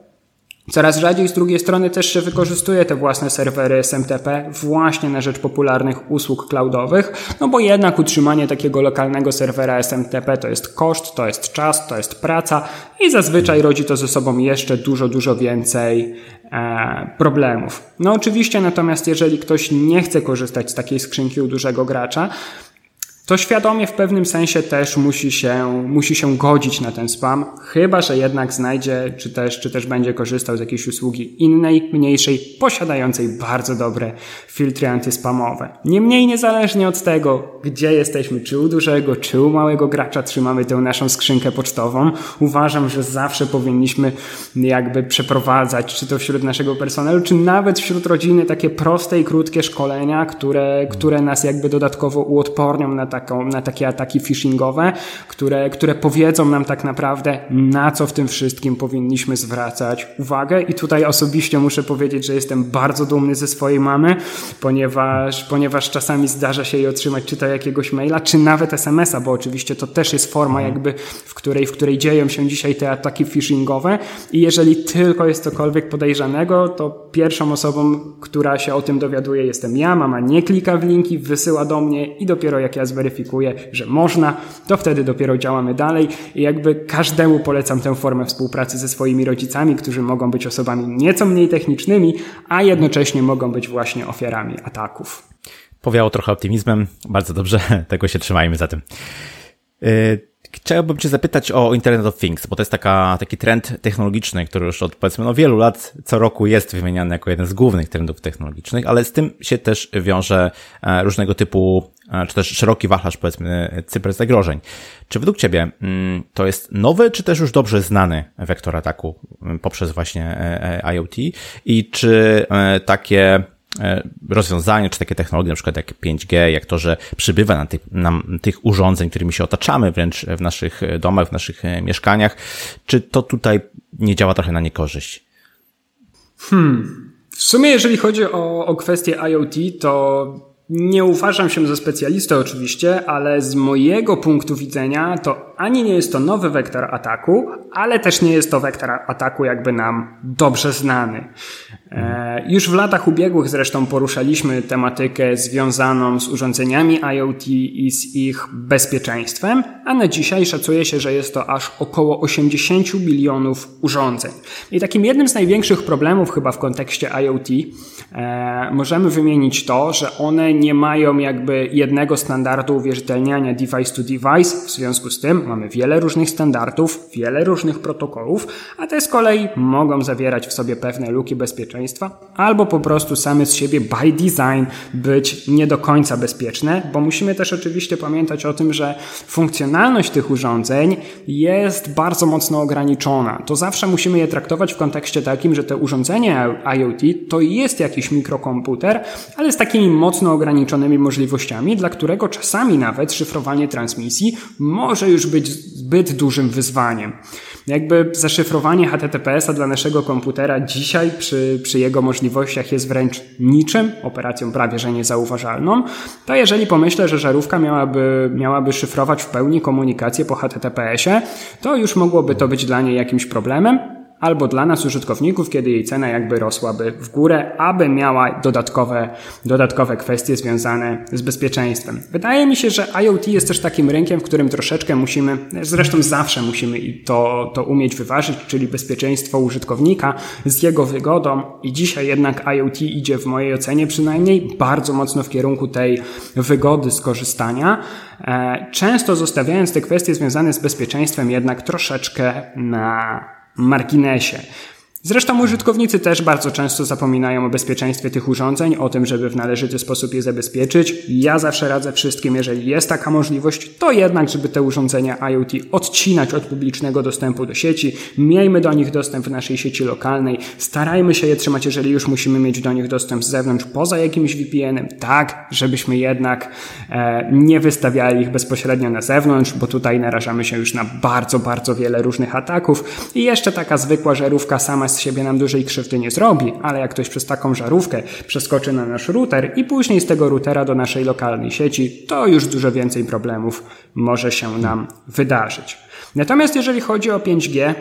Coraz rzadziej z drugiej strony też się wykorzystuje te własne serwery SMTP właśnie na rzecz popularnych usług cloudowych, no bo jednak utrzymanie takiego lokalnego serwera SMTP to jest koszt, to jest czas, to jest praca i zazwyczaj rodzi to ze sobą jeszcze dużo, dużo więcej e, problemów. No oczywiście natomiast jeżeli ktoś nie chce korzystać z takiej skrzynki u dużego gracza, to świadomie w pewnym sensie też musi się, musi się godzić na ten spam, chyba że jednak znajdzie, czy też, czy też będzie korzystał z jakiejś usługi innej, mniejszej, posiadającej bardzo dobre filtry antyspamowe. Niemniej niezależnie od tego, gdzie jesteśmy, czy u dużego, czy u małego gracza trzymamy tę naszą skrzynkę pocztową, uważam, że zawsze powinniśmy jakby przeprowadzać, czy to wśród naszego personelu, czy nawet wśród rodziny takie proste i krótkie szkolenia, które, które nas jakby dodatkowo uodpornią na taką, na takie ataki phishingowe, które, które powiedzą nam tak naprawdę, na co w tym wszystkim powinniśmy zwracać uwagę. I tutaj osobiście muszę powiedzieć, że jestem bardzo dumny ze swojej mamy, ponieważ, ponieważ czasami zdarza się jej otrzymać czy to jakiegoś maila, czy nawet SMS-a, bo oczywiście to też jest forma jakby, w której, w której dzieją się dzisiaj te ataki phishingowe. I jeżeli tylko jest cokolwiek podejrzanego, to pierwszą osobą, która się o tym dowiaduje jestem ja, mama nie klika w linki, wysyła do mnie i dopiero jak ja weryfikuje, że można, to wtedy dopiero działamy dalej i jakby każdemu polecam tę formę współpracy ze swoimi rodzicami, którzy mogą być osobami nieco mniej technicznymi, a jednocześnie mogą być właśnie ofiarami ataków. Powiało trochę optymizmem, bardzo dobrze, [LAUGHS] tego się trzymajmy za tym. Y, Chciałbym Cię zapytać o Internet of Things, bo to jest taka, taki trend technologiczny, który już od powiedzmy no, wielu lat co roku jest wymieniany jako jeden z głównych trendów technologicznych, ale z tym się też wiąże e, różnego typu, czy też szeroki wachlarz powiedzmy cyberzagrożeń. Czy według Ciebie mm, to jest nowy, czy też już dobrze znany wektor ataku mm, poprzez właśnie e, IoT i czy takie E, rozwiązania, czy takie technologie, na przykład jak 5G, jak to, że przybywa na tych, na tych urządzeń, którymi się otaczamy wręcz w naszych domach, w naszych e, mieszkaniach, czy to tutaj nie działa trochę na niekorzyść? Hmm. W sumie, jeżeli chodzi o, o kwestię IoT, to nie uważam się za specjalistę oczywiście, ale z mojego punktu widzenia to ani nie jest to nowy wektor ataku, ale też nie jest to wektor ataku jakby nam dobrze znany. E, już w latach ubiegłych zresztą poruszaliśmy tematykę związaną z urządzeniami IoT i z ich bezpieczeństwem, a na dzisiaj szacuje się, że jest to aż około 80 bilionów urządzeń. I takim jednym z największych problemów chyba w kontekście IoT e, możemy wymienić to, że one nie mają jakby jednego standardu uwierzytelniania device to device. W związku z tym mamy wiele różnych standardów, wiele różnych protokołów, a te z kolei mogą zawierać w sobie pewne luki bezpieczeństwa albo po prostu same z siebie by design być nie do końca bezpieczne, bo musimy też oczywiście pamiętać o tym, że funkcjonalność tych urządzeń jest bardzo mocno ograniczona. To zawsze musimy je traktować w kontekście takim, że te urządzenie IoT to jest jakiś mikrokomputer, ale z takimi mocno ograniczonymi możliwościami, dla którego czasami nawet szyfrowanie transmisji może już być zbyt dużym wyzwaniem. Jakby zaszyfrowanie HTTPS-a dla naszego komputera dzisiaj przy, przy jego możliwościach jest wręcz niczym, operacją prawie że niezauważalną, to jeżeli pomyślę, że żarówka miałaby, miałaby szyfrować w pełni komunikację po HTTPS-ie, to już mogłoby to być dla niej jakimś problemem, albo dla nas użytkowników, kiedy jej cena jakby rosłaby w górę, aby miała dodatkowe, dodatkowe kwestie związane z bezpieczeństwem. Wydaje mi się, że IoT jest też takim rynkiem, w którym troszeczkę musimy, zresztą zawsze musimy to, to umieć wyważyć, czyli bezpieczeństwo użytkownika z jego wygodą i dzisiaj jednak IoT idzie w mojej ocenie przynajmniej bardzo mocno w kierunku tej wygody skorzystania, e, często zostawiając te kwestie związane z bezpieczeństwem jednak troszeczkę na Marquinhos. Zresztą użytkownicy też bardzo często zapominają o bezpieczeństwie tych urządzeń, o tym, żeby w należyty sposób je zabezpieczyć. Ja zawsze radzę wszystkim, jeżeli jest taka możliwość, to jednak, żeby te urządzenia IoT odcinać od publicznego dostępu do sieci. Miejmy do nich dostęp w naszej sieci lokalnej. Starajmy się je trzymać, jeżeli już musimy mieć do nich dostęp z zewnątrz, poza jakimś VPN-em, tak, żebyśmy jednak e, nie wystawiali ich bezpośrednio na zewnątrz, bo tutaj narażamy się już na bardzo, bardzo wiele różnych ataków. I jeszcze taka zwykła żarówka sama z siebie nam dużej krzywdy nie zrobi, ale jak ktoś przez taką żarówkę przeskoczy na nasz router i później z tego routera do naszej lokalnej sieci, to już dużo więcej problemów może się nam wydarzyć. Natomiast jeżeli chodzi o 5G,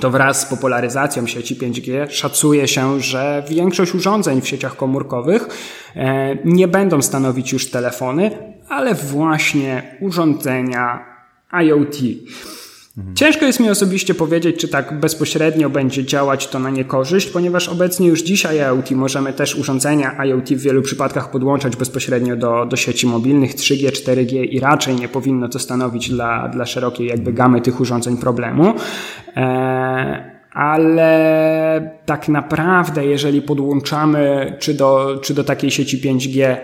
to wraz z popularyzacją sieci 5G szacuje się, że większość urządzeń w sieciach komórkowych e, nie będą stanowić już telefony, ale właśnie urządzenia IoT. Ciężko jest mi osobiście powiedzieć, czy tak bezpośrednio będzie działać to na niekorzyść, ponieważ obecnie już dzisiaj IoT możemy też urządzenia IoT w wielu przypadkach podłączać bezpośrednio do, do sieci mobilnych 3G, 4G i raczej nie powinno to stanowić dla, dla szerokiej jakby gamy tych urządzeń problemu. Eee, ale tak naprawdę, jeżeli podłączamy czy do, czy do takiej sieci 5G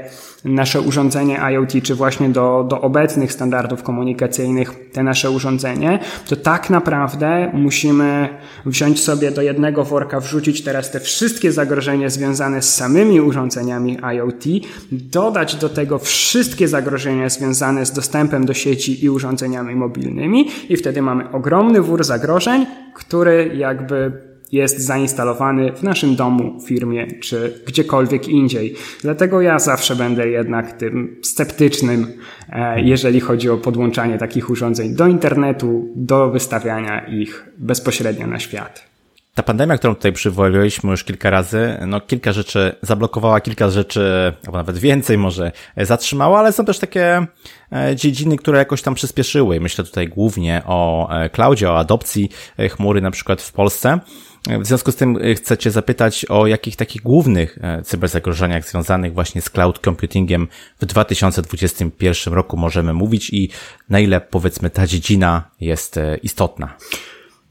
nasze urządzenie IoT, czy właśnie do, do obecnych standardów komunikacyjnych te nasze urządzenie, to tak naprawdę musimy wziąć sobie do jednego worka, wrzucić teraz te wszystkie zagrożenia związane z samymi urządzeniami IoT, dodać do tego wszystkie zagrożenia związane z dostępem do sieci i urządzeniami mobilnymi i wtedy mamy ogromny wór zagrożeń, który jakby jest zainstalowany w naszym domu, firmie czy gdziekolwiek indziej. Dlatego ja zawsze będę jednak tym sceptycznym, e, jeżeli chodzi o podłączanie takich urządzeń do internetu, do wystawiania ich bezpośrednio na świat. Ta pandemia, którą tutaj przywołaliśmy już kilka razy, no kilka rzeczy zablokowała, kilka rzeczy, albo nawet więcej może zatrzymała, ale są też takie e, dziedziny, które jakoś tam przyspieszyły. Myślę tutaj głównie o e, cloudzie, o adopcji e, chmury na przykład w Polsce. W związku z tym chcę Cię zapytać o jakich takich głównych cyberzagrożeniach związanych właśnie z cloud computingiem w 2021 roku możemy mówić i na ile powiedzmy ta dziedzina jest istotna.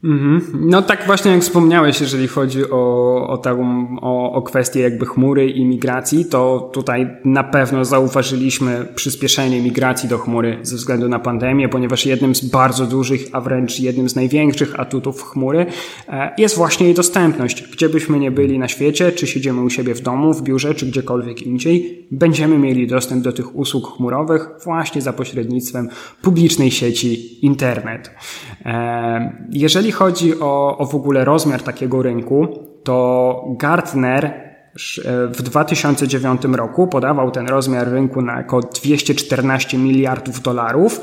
Mhm. No tak właśnie jak wspomniałeś, jeżeli chodzi o, o, taką, o, o kwestię jakby chmury i migracji, to tutaj na pewno zauważyliśmy przyspieszenie migracji do chmury ze względu na pandemię, ponieważ jednym z bardzo dużych, a wręcz jednym z największych atutów chmury e, jest właśnie jej dostępność. Gdzie byśmy nie byli na świecie, czy siedzimy u siebie w domu, w biurze, czy gdziekolwiek indziej, będziemy mieli dostęp do tych usług chmurowych właśnie za pośrednictwem publicznej sieci internet. E, jeżeli chodzi o, o w ogóle rozmiar takiego rynku, to Gartner e, w 2009 roku podawał ten rozmiar rynku na około 214 miliardów dolarów,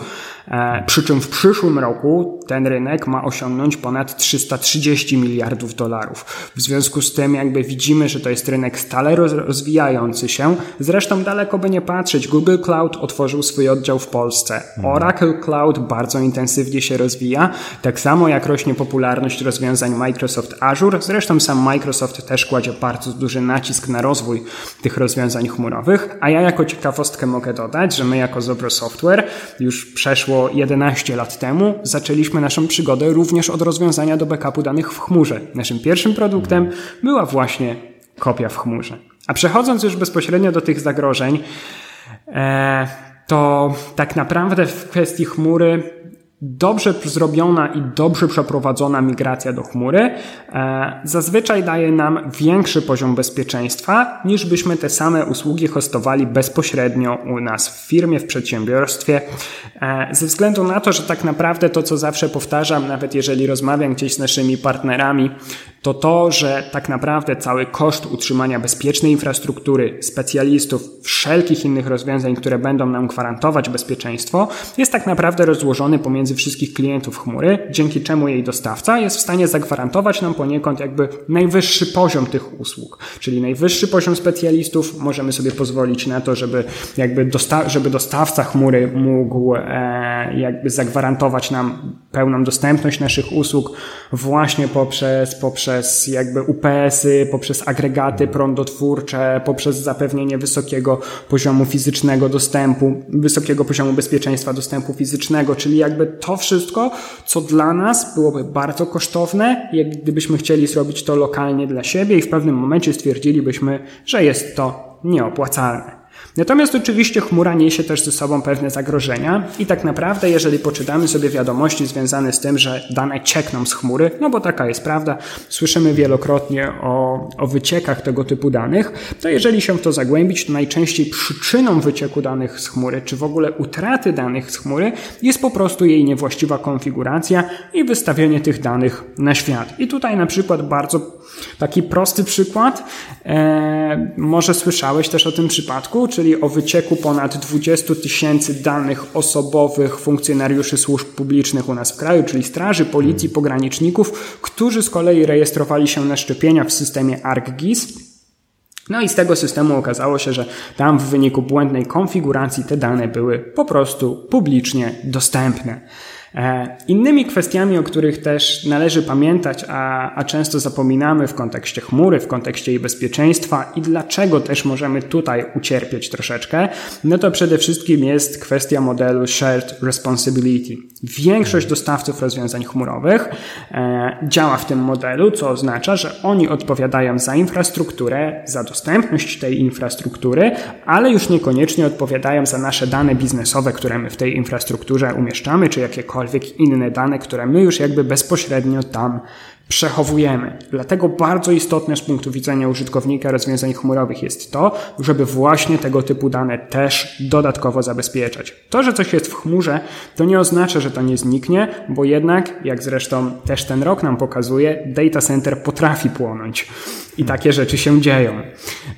przy czym w przyszłym roku ten rynek ma osiągnąć ponad 330 miliardów dolarów. W związku z tym jakby widzimy, że to jest rynek stale rozwijający się. Zresztą daleko by nie patrzeć, Google Cloud otworzył swój oddział w Polsce. Mhm. Oracle Cloud bardzo intensywnie się rozwija, tak samo jak rośnie popularność rozwiązań Microsoft Azure. Zresztą sam Microsoft też kładzie bardzo duży nacisk na rozwój tych rozwiązań chmurowych, a ja jako ciekawostkę mogę dodać, że my jako Zobro Software już przeszło przeszło 11 lat temu zaczęliśmy naszą przygodę również od rozwiązania do backupu danych w chmurze. Naszym pierwszym produktem była właśnie kopia w chmurze. A przechodząc już bezpośrednio do tych zagrożeń, e, to tak naprawdę w kwestii chmury dobrze zrobiona i dobrze przeprowadzona migracja do chmury e, zazwyczaj daje nam większy poziom bezpieczeństwa niż byśmy te same usługi hostowali bezpośrednio u nas w firmie, w przedsiębiorstwie. E, ze względu na to, że tak naprawdę to, co zawsze powtarzam, nawet jeżeli rozmawiam gdzieś z naszymi partnerami, to to, że tak naprawdę cały koszt utrzymania bezpiecznej infrastruktury, specjalistów, wszelkich innych rozwiązań, które będą nam gwarantować bezpieczeństwo, jest tak naprawdę rozłożony pomiędzy wszystkich klientów chmury, dzięki czemu jej dostawca jest w stanie zagwarantować nam poniekąd jakby najwyższy poziom tych usług, czyli najwyższy poziom specjalistów. Możemy sobie pozwolić na to, żeby jakby dosta żeby dostawca chmury mógł e, jakby zagwarantować nam pełną dostępność naszych usług właśnie poprzez, poprzez jakby UPS-y, poprzez agregaty prądotwórcze, poprzez zapewnienie wysokiego poziomu fizycznego dostępu, wysokiego poziomu bezpieczeństwa dostępu fizycznego, czyli jakby to wszystko, co dla nas byłoby bardzo kosztowne, jak gdybyśmy chcieli zrobić to lokalnie dla siebie i w pewnym momencie stwierdzilibyśmy, że jest to nieopłacalne. Natomiast oczywiście chmura niesie też ze sobą pewne zagrożenia i tak naprawdę, jeżeli poczytamy sobie wiadomości związane z tym, że dane ciekną z chmury, no bo taka jest prawda, słyszymy wielokrotnie o, o wyciekach tego typu danych, to jeżeli się w to zagłębić, to najczęściej przyczyną wycieku danych z chmury, czy w ogóle utraty danych z chmury, jest po prostu jej niewłaściwa konfiguracja i wystawienie tych danych na świat. I tutaj na przykład bardzo taki prosty przykład, e, może słyszałeś też o tym przypadku, czyli o wycieku ponad 20 tysięcy danych osobowych funkcjonariuszy służb publicznych u nas w kraju, czyli straży, policji, pograniczników, którzy z kolei rejestrowali się na szczepienia w systemie ARCGIS. No i z tego systemu okazało się, że tam w wyniku błędnej konfiguracji te dane były po prostu publicznie dostępne. E, innymi kwestiami, o których też należy pamiętać, a, a często zapominamy w kontekście chmury, w kontekście jej bezpieczeństwa i dlaczego też możemy tutaj ucierpieć troszeczkę, no to przede wszystkim jest kwestia modelu Shared Responsibility. Większość dostawców rozwiązań chmurowych e, działa w tym modelu, co oznacza, że oni odpowiadają za infrastrukturę, za dostępność tej infrastruktury, ale już niekoniecznie odpowiadają za nasze dane biznesowe, które my w tej infrastrukturze umieszczamy, czy jakiekolwiek jakiekolwiek inne dane, które my już jakby bezpośrednio tam przechowujemy. Dlatego bardzo istotne z punktu widzenia użytkownika rozwiązań chmurowych jest to, żeby właśnie tego typu dane też dodatkowo zabezpieczać. To, że coś jest w chmurze, to nie oznacza, że to nie zniknie, bo jednak, jak zresztą też ten rok nam pokazuje, data center potrafi płonąć. I takie rzeczy się dzieją.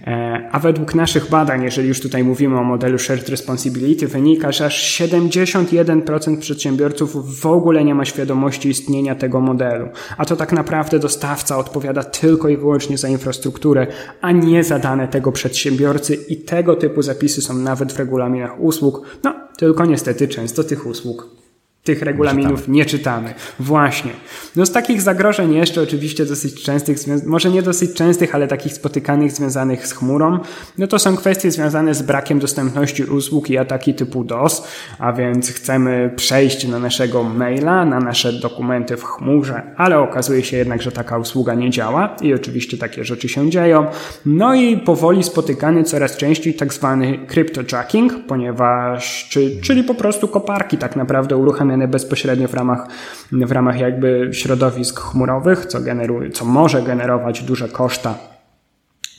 E, a według naszych badań, jeżeli już tutaj mówimy o modelu Shared Responsibility, wynika, że aż 71% przedsiębiorców w ogóle nie ma świadomości istnienia tego modelu. A to tak naprawdę dostawca odpowiada tylko i wyłącznie za infrastrukturę, a nie za dane tego przedsiębiorcy i tego typu zapisy są nawet w regulaminach usług. No, tylko niestety często tych usług tych regulaminów nie czytamy. Właśnie. No z takich zagrożeń jeszcze oczywiście dosyć częstych, może nie dosyć częstych, ale takich spotykanych związanych z chmurą, no to są kwestie związane z brakiem dostępności usług i ataki typu DOS, a więc chcemy przejść na naszego maila, na nasze dokumenty w chmurze, ale okazuje się jednak, że taka usługa nie działa i oczywiście takie rzeczy się dzieją. No i powoli spotykany coraz częściej tak zwany cryptojacking, ponieważ, czy, czyli po prostu koparki tak naprawdę uruchamiane bezpośrednio w ramach, w ramach jakby środowisk chmurowych, co, generuje, co może generować duże koszta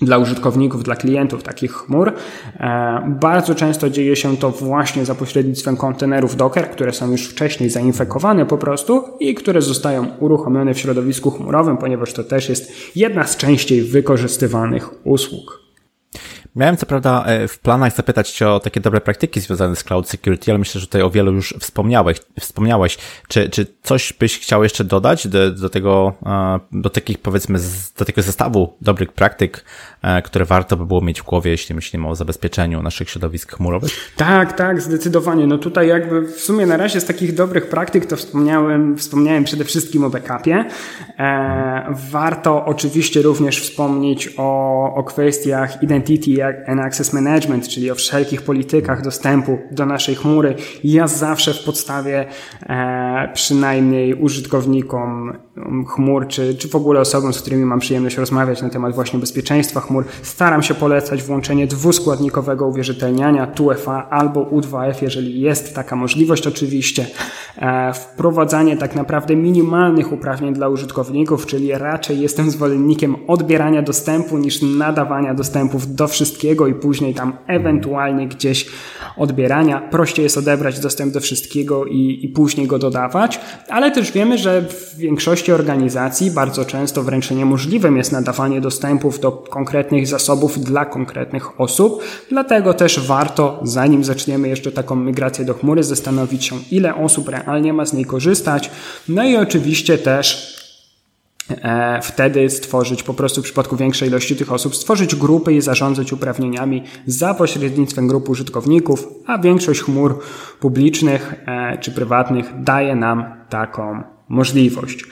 dla użytkowników, dla klientów takich chmur. E, bardzo często dzieje się to właśnie za pośrednictwem kontenerów Docker, które są już wcześniej zainfekowane po prostu i które zostają uruchomione w środowisku chmurowym, ponieważ to też jest jedna z częściej wykorzystywanych usług. Miałem co prawda e, w planach zapytać Cię o takie dobre praktyki związane z cloud security, ale myślę, że tutaj o wielu już wspomniałeś. wspomniałeś. Czy, czy coś byś chciał jeszcze dodać do, do tego, e, do takich powiedzmy, do tego zestawu dobrych praktyk, które warto by było mieć w głowie, jeśli myślimy o zabezpieczeniu naszych środowisk chmurowych? Tak, tak, zdecydowanie. No tutaj jakby w sumie na razie z takich dobrych praktyk to wspomniałem, wspomniałem przede wszystkim o backupie. Warto oczywiście również wspomnieć o, o kwestiach identity and Access Management, czyli o wszelkich politykach dostępu do naszej chmury. Ja zawsze w podstawie e, przynajmniej użytkownikom chmur, czy, czy w ogóle osobom, z którymi mam przyjemność rozmawiać na temat właśnie bezpieczeństwa chmur, staram się polecać włączenie dwuskładnikowego uwierzytelniania 2FA albo U2F, jeżeli jest taka możliwość oczywiście. E, wprowadzanie tak naprawdę minimalnych uprawnień dla użytkowników, czyli raczej jestem zwolennikiem odbierania dostępu niż nadawania dostępów do wszystkiego i później tam ewentualnie gdzieś odbierania. Prościej jest odebrać dostęp do wszystkiego i, i później go dodawać, ale też wiemy, że w większości organizacji bardzo często wręcz niemożliwym jest nadawanie dostępów do konkretnych zasobów dla konkretnych osób. Dlatego też warto, zanim zaczniemy jeszcze taką migrację do chmury, zastanowić się, ile osób realnie ma z niej korzystać. No i oczywiście też E, wtedy stworzyć po prostu w przypadku większej ilości tych osób, stworzyć grupy i zarządzać uprawnieniami za pośrednictwem grup użytkowników, a większość chmur publicznych e, czy prywatnych daje nam taką możliwość.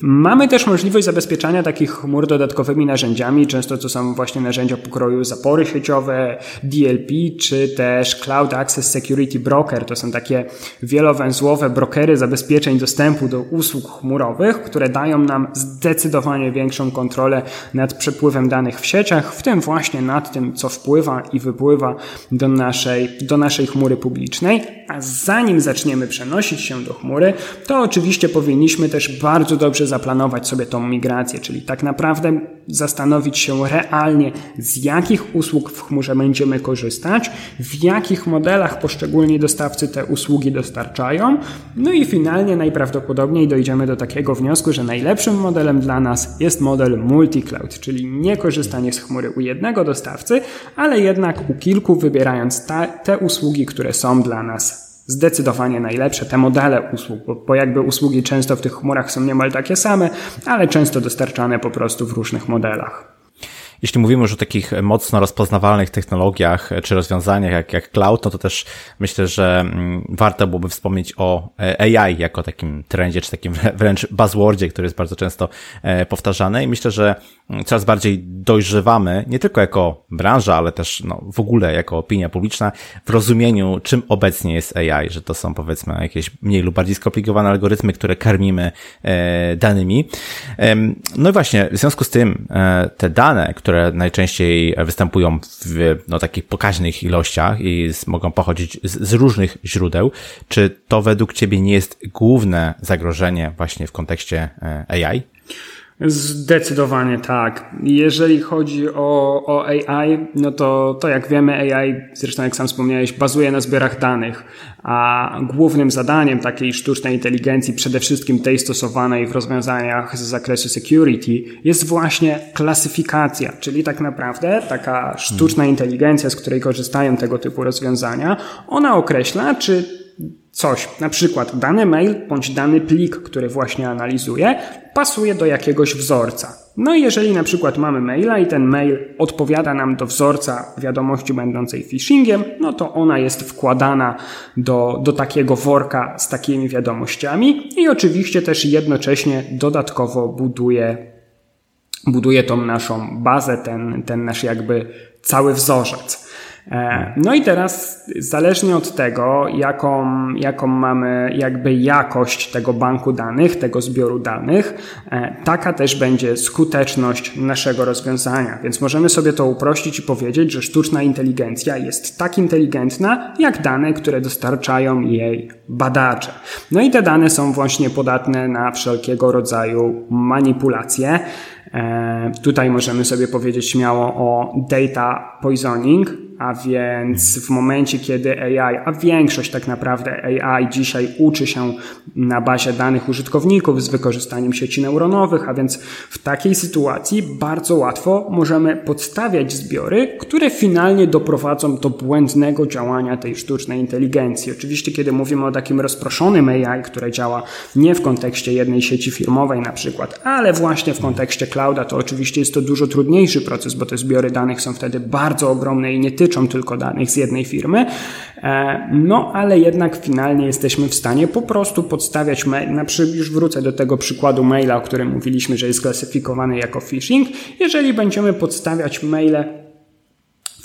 Mamy też możliwość zabezpieczania takich chmur dodatkowymi narzędziami, często to są właśnie narzędzia pokroju zapory sieciowe, DLP, czy też Cloud Access Security Broker. To są takie wielowęzłowe brokery zabezpieczeń dostępu do usług chmurowych, które dają nam zdecydowanie większą kontrolę nad przepływem danych w sieciach, w tym właśnie nad tym, co wpływa i wypływa do naszej, do naszej chmury publicznej. A zanim zaczniemy przenosić się do chmury, to oczywiście powinniśmy też bardzo dobrze zaplanować sobie tą migrację, czyli tak naprawdę zastanowić się realnie, z jakich usług w chmurze będziemy korzystać, w jakich modelach poszczególni dostawcy te usługi dostarczają, no i finalnie najprawdopodobniej dojdziemy do takiego wniosku, że najlepszym modelem dla nas jest model multi-cloud, czyli nie korzystanie z chmury u jednego dostawcy, ale jednak u kilku, wybierając te usługi, które są dla nas zdecydowanie najlepsze, te modele usług, bo, bo jakby usługi często w tych chmurach są niemal takie same, ale często dostarczane po prostu w różnych modelach. Jeśli mówimy już o takich mocno rozpoznawalnych technologiach czy rozwiązaniach jak, jak cloud, no to też myślę, że mm, warto byłoby wspomnieć o e, AI jako takim trendzie, czy takim [LAUGHS] wręcz buzzwordzie, który jest bardzo często e, powtarzany i myślę, że mm, coraz bardziej dojrzewamy, nie tylko jako branża, ale też no, w ogóle jako opinia publiczna w rozumieniu, czym obecnie jest AI, że to są powiedzmy jakieś mniej lub bardziej skomplikowane algorytmy, które karmimy e, danymi. No i właśnie, w związku z tym te dane, które które najczęściej występują w no, takich pokaźnych ilościach i mogą pochodzić z, z różnych źródeł. Czy to według Ciebie nie jest główne zagrożenie właśnie w kontekście e, AI? Zdecydowanie tak. Jeżeli chodzi o, o AI, no to, to jak wiemy, AI, zresztą jak sam wspomniałeś, bazuje na zbiorach danych, a głównym zadaniem takiej sztucznej inteligencji, przede wszystkim tej stosowanej w rozwiązaniach z zakresu security, jest właśnie klasyfikacja, czyli tak naprawdę taka sztuczna inteligencja, z której korzystają tego typu rozwiązania, ona określa, czy coś, na przykład dany mail bądź dany plik, który właśnie analizuję, pasuje do jakiegoś wzorca. No i jeżeli na przykład mamy maila i ten mail odpowiada nam do wzorca wiadomości będącej phishingiem, no to ona jest wkładana do, do takiego worka z takimi wiadomościami i oczywiście też jednocześnie dodatkowo buduje, buduje tą naszą bazę, ten, ten nasz jakby cały wzorzec. E, no i teraz, zależnie od tego, jaką, jaką mamy jakby jakość tego banku danych, tego zbioru danych, e, taka też będzie skuteczność naszego rozwiązania. Więc możemy sobie to uprościć i powiedzieć, że sztuczna inteligencja jest tak inteligentna, jak dane, które dostarczają jej badacze. No i te dane są właśnie podatne na wszelkiego rodzaju manipulacje. E, tutaj możemy sobie powiedzieć śmiało o data poisoning, a więc w momencie, kiedy AI, a większość tak naprawdę AI dzisiaj uczy się na bazie danych użytkowników z wykorzystaniem sieci neuronowych, a więc w takiej sytuacji bardzo łatwo możemy podstawiać zbiory, które finalnie doprowadzą do błędnego działania tej sztucznej inteligencji. Oczywiście, kiedy mówimy o takim rozproszonym AI, które działa nie w kontekście jednej sieci firmowej na przykład, ale właśnie w kontekście clouda, to oczywiście jest to dużo trudniejszy proces, bo te zbiory danych są wtedy bardzo ogromne i nie dotyczą tylko danych z jednej firmy, e, no ale jednak finalnie jesteśmy w stanie po prostu podstawiać mail, na przykład już wrócę do tego przykładu maila, o którym mówiliśmy, że jest klasyfikowany jako phishing, jeżeli będziemy podstawiać maile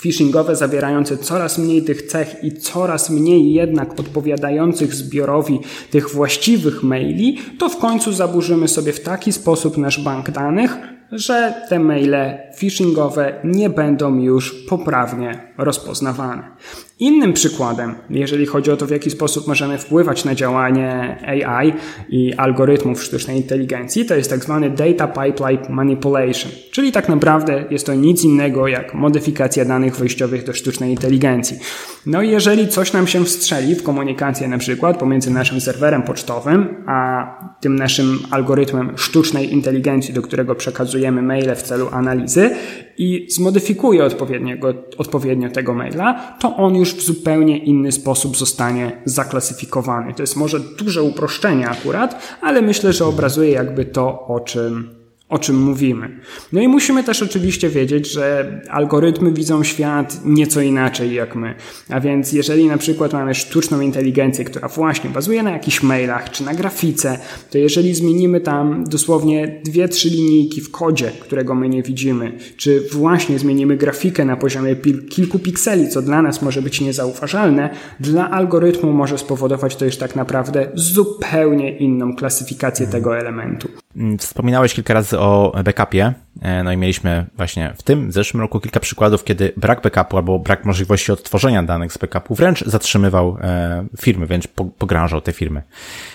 phishingowe zawierające coraz mniej tych cech i coraz mniej jednak odpowiadających zbiorowi tych właściwych maili, to w końcu zaburzymy sobie w taki sposób nasz bank danych, że te maile phishingowe nie będą już poprawnie rozpoznawane. Innym przykładem, jeżeli chodzi o to, w jaki sposób możemy wpływać na działanie AI i algorytmów sztucznej inteligencji, to jest tak zwany data pipeline manipulation, czyli tak naprawdę jest to nic innego jak modyfikacja danych wejściowych do sztucznej inteligencji. No i jeżeli coś nam się wstrzeli w komunikację na przykład pomiędzy naszym serwerem pocztowym, a tym naszym algorytmem sztucznej inteligencji, do którego przekazujemy maile w celu analizy i zmodyfikuje odpowiedniego, odpowiednio tego maila, to on już w zupełnie inny sposób zostanie zaklasyfikowany. To jest może duże uproszczenie akurat, ale myślę, że obrazuje jakby to, o czym o czym mówimy. No i musimy też oczywiście wiedzieć, że algorytmy widzą świat nieco inaczej jak my. A więc jeżeli na przykład mamy sztuczną inteligencję, która właśnie bazuje na jakichś mailach czy na grafice, to jeżeli zmienimy tam dosłownie dwie, trzy linijki w kodzie, którego my nie widzimy, czy właśnie zmienimy grafikę na poziomie kilku pikseli, co dla nas może być niezauważalne, dla algorytmu może spowodować to już tak naprawdę zupełnie inną klasyfikację tego elementu. Mm, wspominałeś kilka razy o backupie, e, no i mieliśmy właśnie w tym, zeszłym roku kilka przykładów, kiedy brak backupu albo brak możliwości odtworzenia danych z backupu wręcz zatrzymywał e, firmy, wręcz pogrążał te firmy.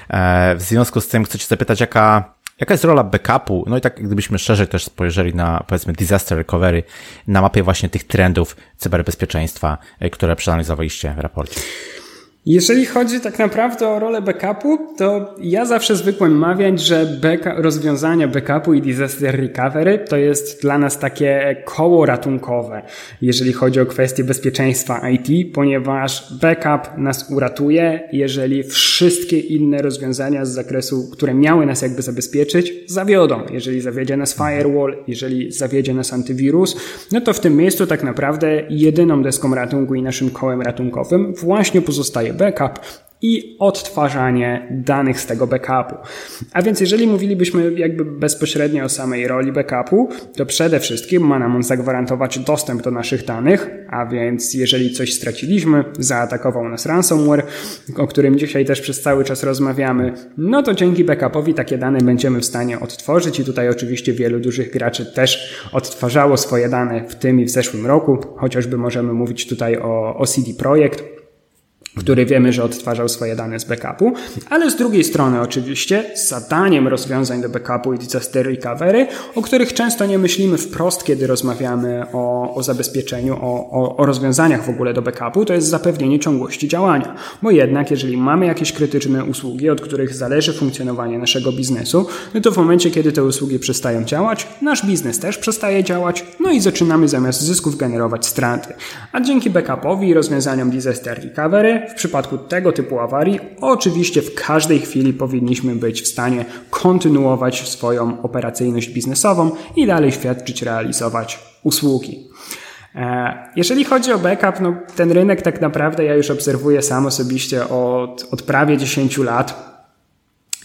E, w związku z tym chcę Cię zapytać, jaka, jaka jest rola backupu? No i tak gdybyśmy szerzej też spojrzeli na, powiedzmy, disaster recovery, na mapie właśnie tych trendów cyberbezpieczeństwa, które przeanalizowaliście w raporcie. Jeżeli chodzi tak naprawdę o rolę backupu, to ja zawsze zwykłem mawiać, że backup, rozwiązania backupu i disaster recovery to jest dla nas takie koło ratunkowe, jeżeli chodzi o kwestie bezpieczeństwa IT, ponieważ backup nas uratuje, jeżeli wszystkie inne rozwiązania z zakresu, które miały nas jakby zabezpieczyć, zawiodą. Jeżeli zawiedzie nas firewall, jeżeli zawiedzie nas antywirus, no to w tym miejscu tak naprawdę jedyną deską ratunku i naszym kołem ratunkowym właśnie pozostaje backup i odtwarzanie danych z tego backupu. A więc jeżeli mówilibyśmy jakby bezpośrednio o samej roli backupu, to przede wszystkim ma nam on zagwarantować dostęp do naszych danych, a więc jeżeli coś straciliśmy, zaatakował nas ransomware, o którym dzisiaj też przez cały czas rozmawiamy, no to dzięki backupowi takie dane będziemy w stanie odtworzyć i tutaj oczywiście wielu dużych graczy też odtwarzało swoje dane w tym i w zeszłym roku, chociażby możemy mówić tutaj o, o CD Projekt, który wiemy, że odtwarzał swoje dane z backupu, ale z drugiej strony oczywiście zadaniem rozwiązań do backupu i disaster recovery, o których często nie myślimy wprost, kiedy rozmawiamy o, o zabezpieczeniu, o, o, o rozwiązaniach w ogóle do backupu, to jest zapewnienie ciągłości działania. Bo jednak, jeżeli mamy jakieś krytyczne usługi, od których zależy funkcjonowanie naszego biznesu, no to w momencie, kiedy te usługi przestają działać, nasz biznes też przestaje działać, no i zaczynamy zamiast zysków generować straty. A dzięki backupowi i rozwiązaniom disaster recovery w przypadku tego typu awarii, oczywiście w każdej chwili powinniśmy być w stanie kontynuować swoją operacyjność biznesową i dalej świadczyć, realizować usługi. E, jeżeli chodzi o backup, no ten rynek tak naprawdę ja już obserwuję sam osobiście od, od prawie 10 lat.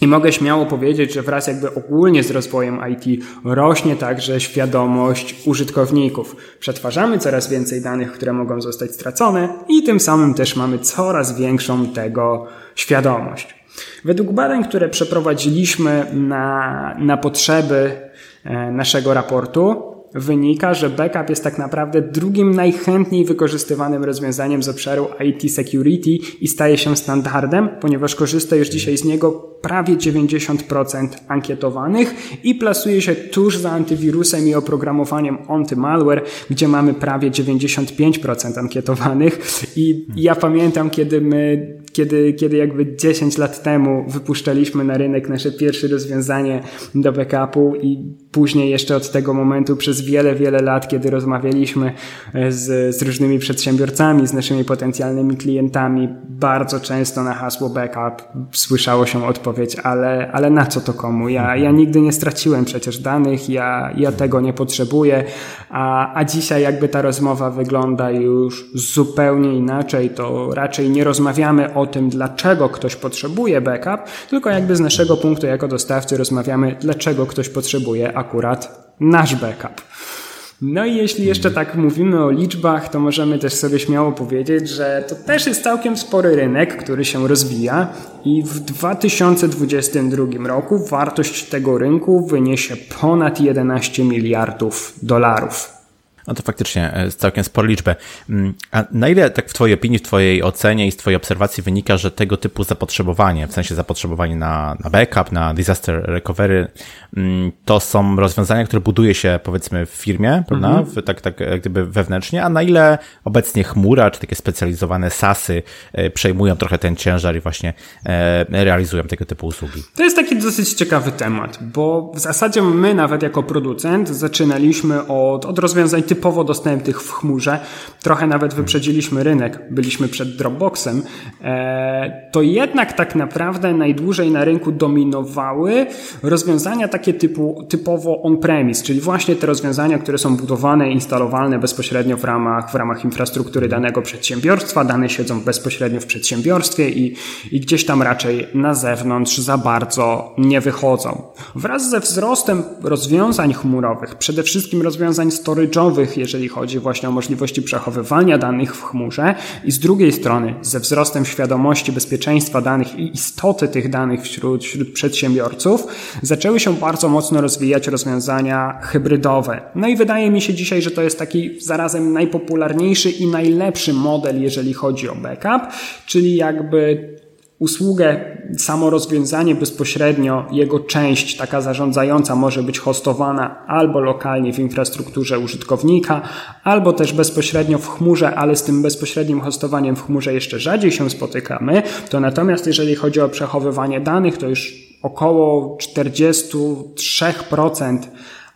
I mogę śmiało powiedzieć, że wraz jakby ogólnie z rozwojem IT rośnie także świadomość użytkowników. Przetwarzamy coraz więcej danych, które mogą zostać stracone i tym samym też mamy coraz większą tego świadomość. Według badań, które przeprowadziliśmy na, na potrzeby e, naszego raportu, wynika, że backup jest tak naprawdę drugim najchętniej wykorzystywanym rozwiązaniem z obszaru IT security i staje się standardem, ponieważ korzysta już dzisiaj z niego prawie 90% ankietowanych i plasuje się tuż za antywirusem i oprogramowaniem anti-malware, gdzie mamy prawie 95% ankietowanych. I ja pamiętam, kiedy my kiedy, kiedy jakby 10 lat temu wypuszczaliśmy na rynek nasze pierwsze rozwiązanie do backupu i później jeszcze od tego momentu przez wiele, wiele lat, kiedy rozmawialiśmy e, z, z różnymi przedsiębiorcami, z naszymi potencjalnymi klientami, bardzo często na hasło backup słyszało się odpowiedź, ale, ale na co to komu? Ja, ja nigdy nie straciłem przecież danych, ja, ja tego nie potrzebuję, a, a dzisiaj jakby ta rozmowa wygląda już zupełnie inaczej, to raczej nie rozmawiamy o tym, dlaczego ktoś potrzebuje backup, tylko jakby z naszego punktu jako dostawcy rozmawiamy, dlaczego ktoś potrzebuje akurat nasz backup. No i jeśli jeszcze tak mówimy o liczbach, to możemy też sobie śmiało powiedzieć, że to też jest całkiem spory rynek, który się rozwija i w 2022 roku wartość tego rynku wyniesie ponad 11 miliardów dolarów. No to faktycznie e, całkiem spora liczbę. Mm, a na ile, tak w Twojej opinii, w Twojej ocenie i z Twojej obserwacji wynika, że tego typu zapotrzebowanie, w sensie zapotrzebowanie na, na backup, na disaster recovery, mm, to są rozwiązania, które buduje się powiedzmy w firmie, prawda? W, tak, tak jak gdyby wewnętrznie, a na ile obecnie chmura, czy takie specjalizowane SASy e, przejmują trochę ten ciężar i właśnie e, realizują tego typu usługi? To jest taki dosyć ciekawy temat, bo w zasadzie my nawet jako producent zaczynaliśmy od, od rozwiązań typu typowo dostępnych w chmurze, trochę nawet wyprzedziliśmy rynek, byliśmy przed Dropboxem, e, to jednak tak naprawdę najdłużej na rynku dominowały rozwiązania takie typu, typowo on-premise, czyli właśnie te rozwiązania, które są budowane, instalowalne bezpośrednio w ramach, w ramach infrastruktury danego przedsiębiorstwa, dane siedzą bezpośrednio w przedsiębiorstwie i, i gdzieś tam raczej na zewnątrz za bardzo nie wychodzą. Wraz ze wzrostem rozwiązań chmurowych, przede wszystkim rozwiązań storage'owych, jeżeli chodzi właśnie o możliwości przechowywania danych w chmurze i z drugiej strony ze wzrostem świadomości bezpieczeństwa danych i istoty tych danych wśród, wśród przedsiębiorców zaczęły się bardzo mocno rozwijać rozwiązania hybrydowe. No i wydaje mi się dzisiaj, że to jest taki zarazem najpopularniejszy i najlepszy model, jeżeli chodzi o backup, czyli jakby usługę, samo rozwiązanie bezpośrednio, jego część taka zarządzająca może być hostowana albo lokalnie w infrastrukturze użytkownika, albo też bezpośrednio w chmurze, ale z tym bezpośrednim hostowaniem w chmurze jeszcze rzadziej się spotykamy. To natomiast jeżeli chodzi o przechowywanie danych, to już około 43%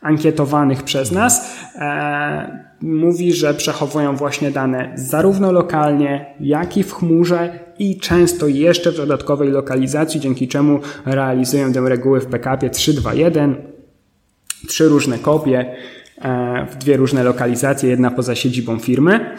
ankietowanych przez nas e, mówi, że przechowują właśnie dane zarówno lokalnie, jak i w chmurze i często jeszcze w dodatkowej lokalizacji, dzięki czemu realizują tę regułę w backupie 3.2.1, trzy różne kopie e, w dwie różne lokalizacje, jedna poza siedzibą firmy.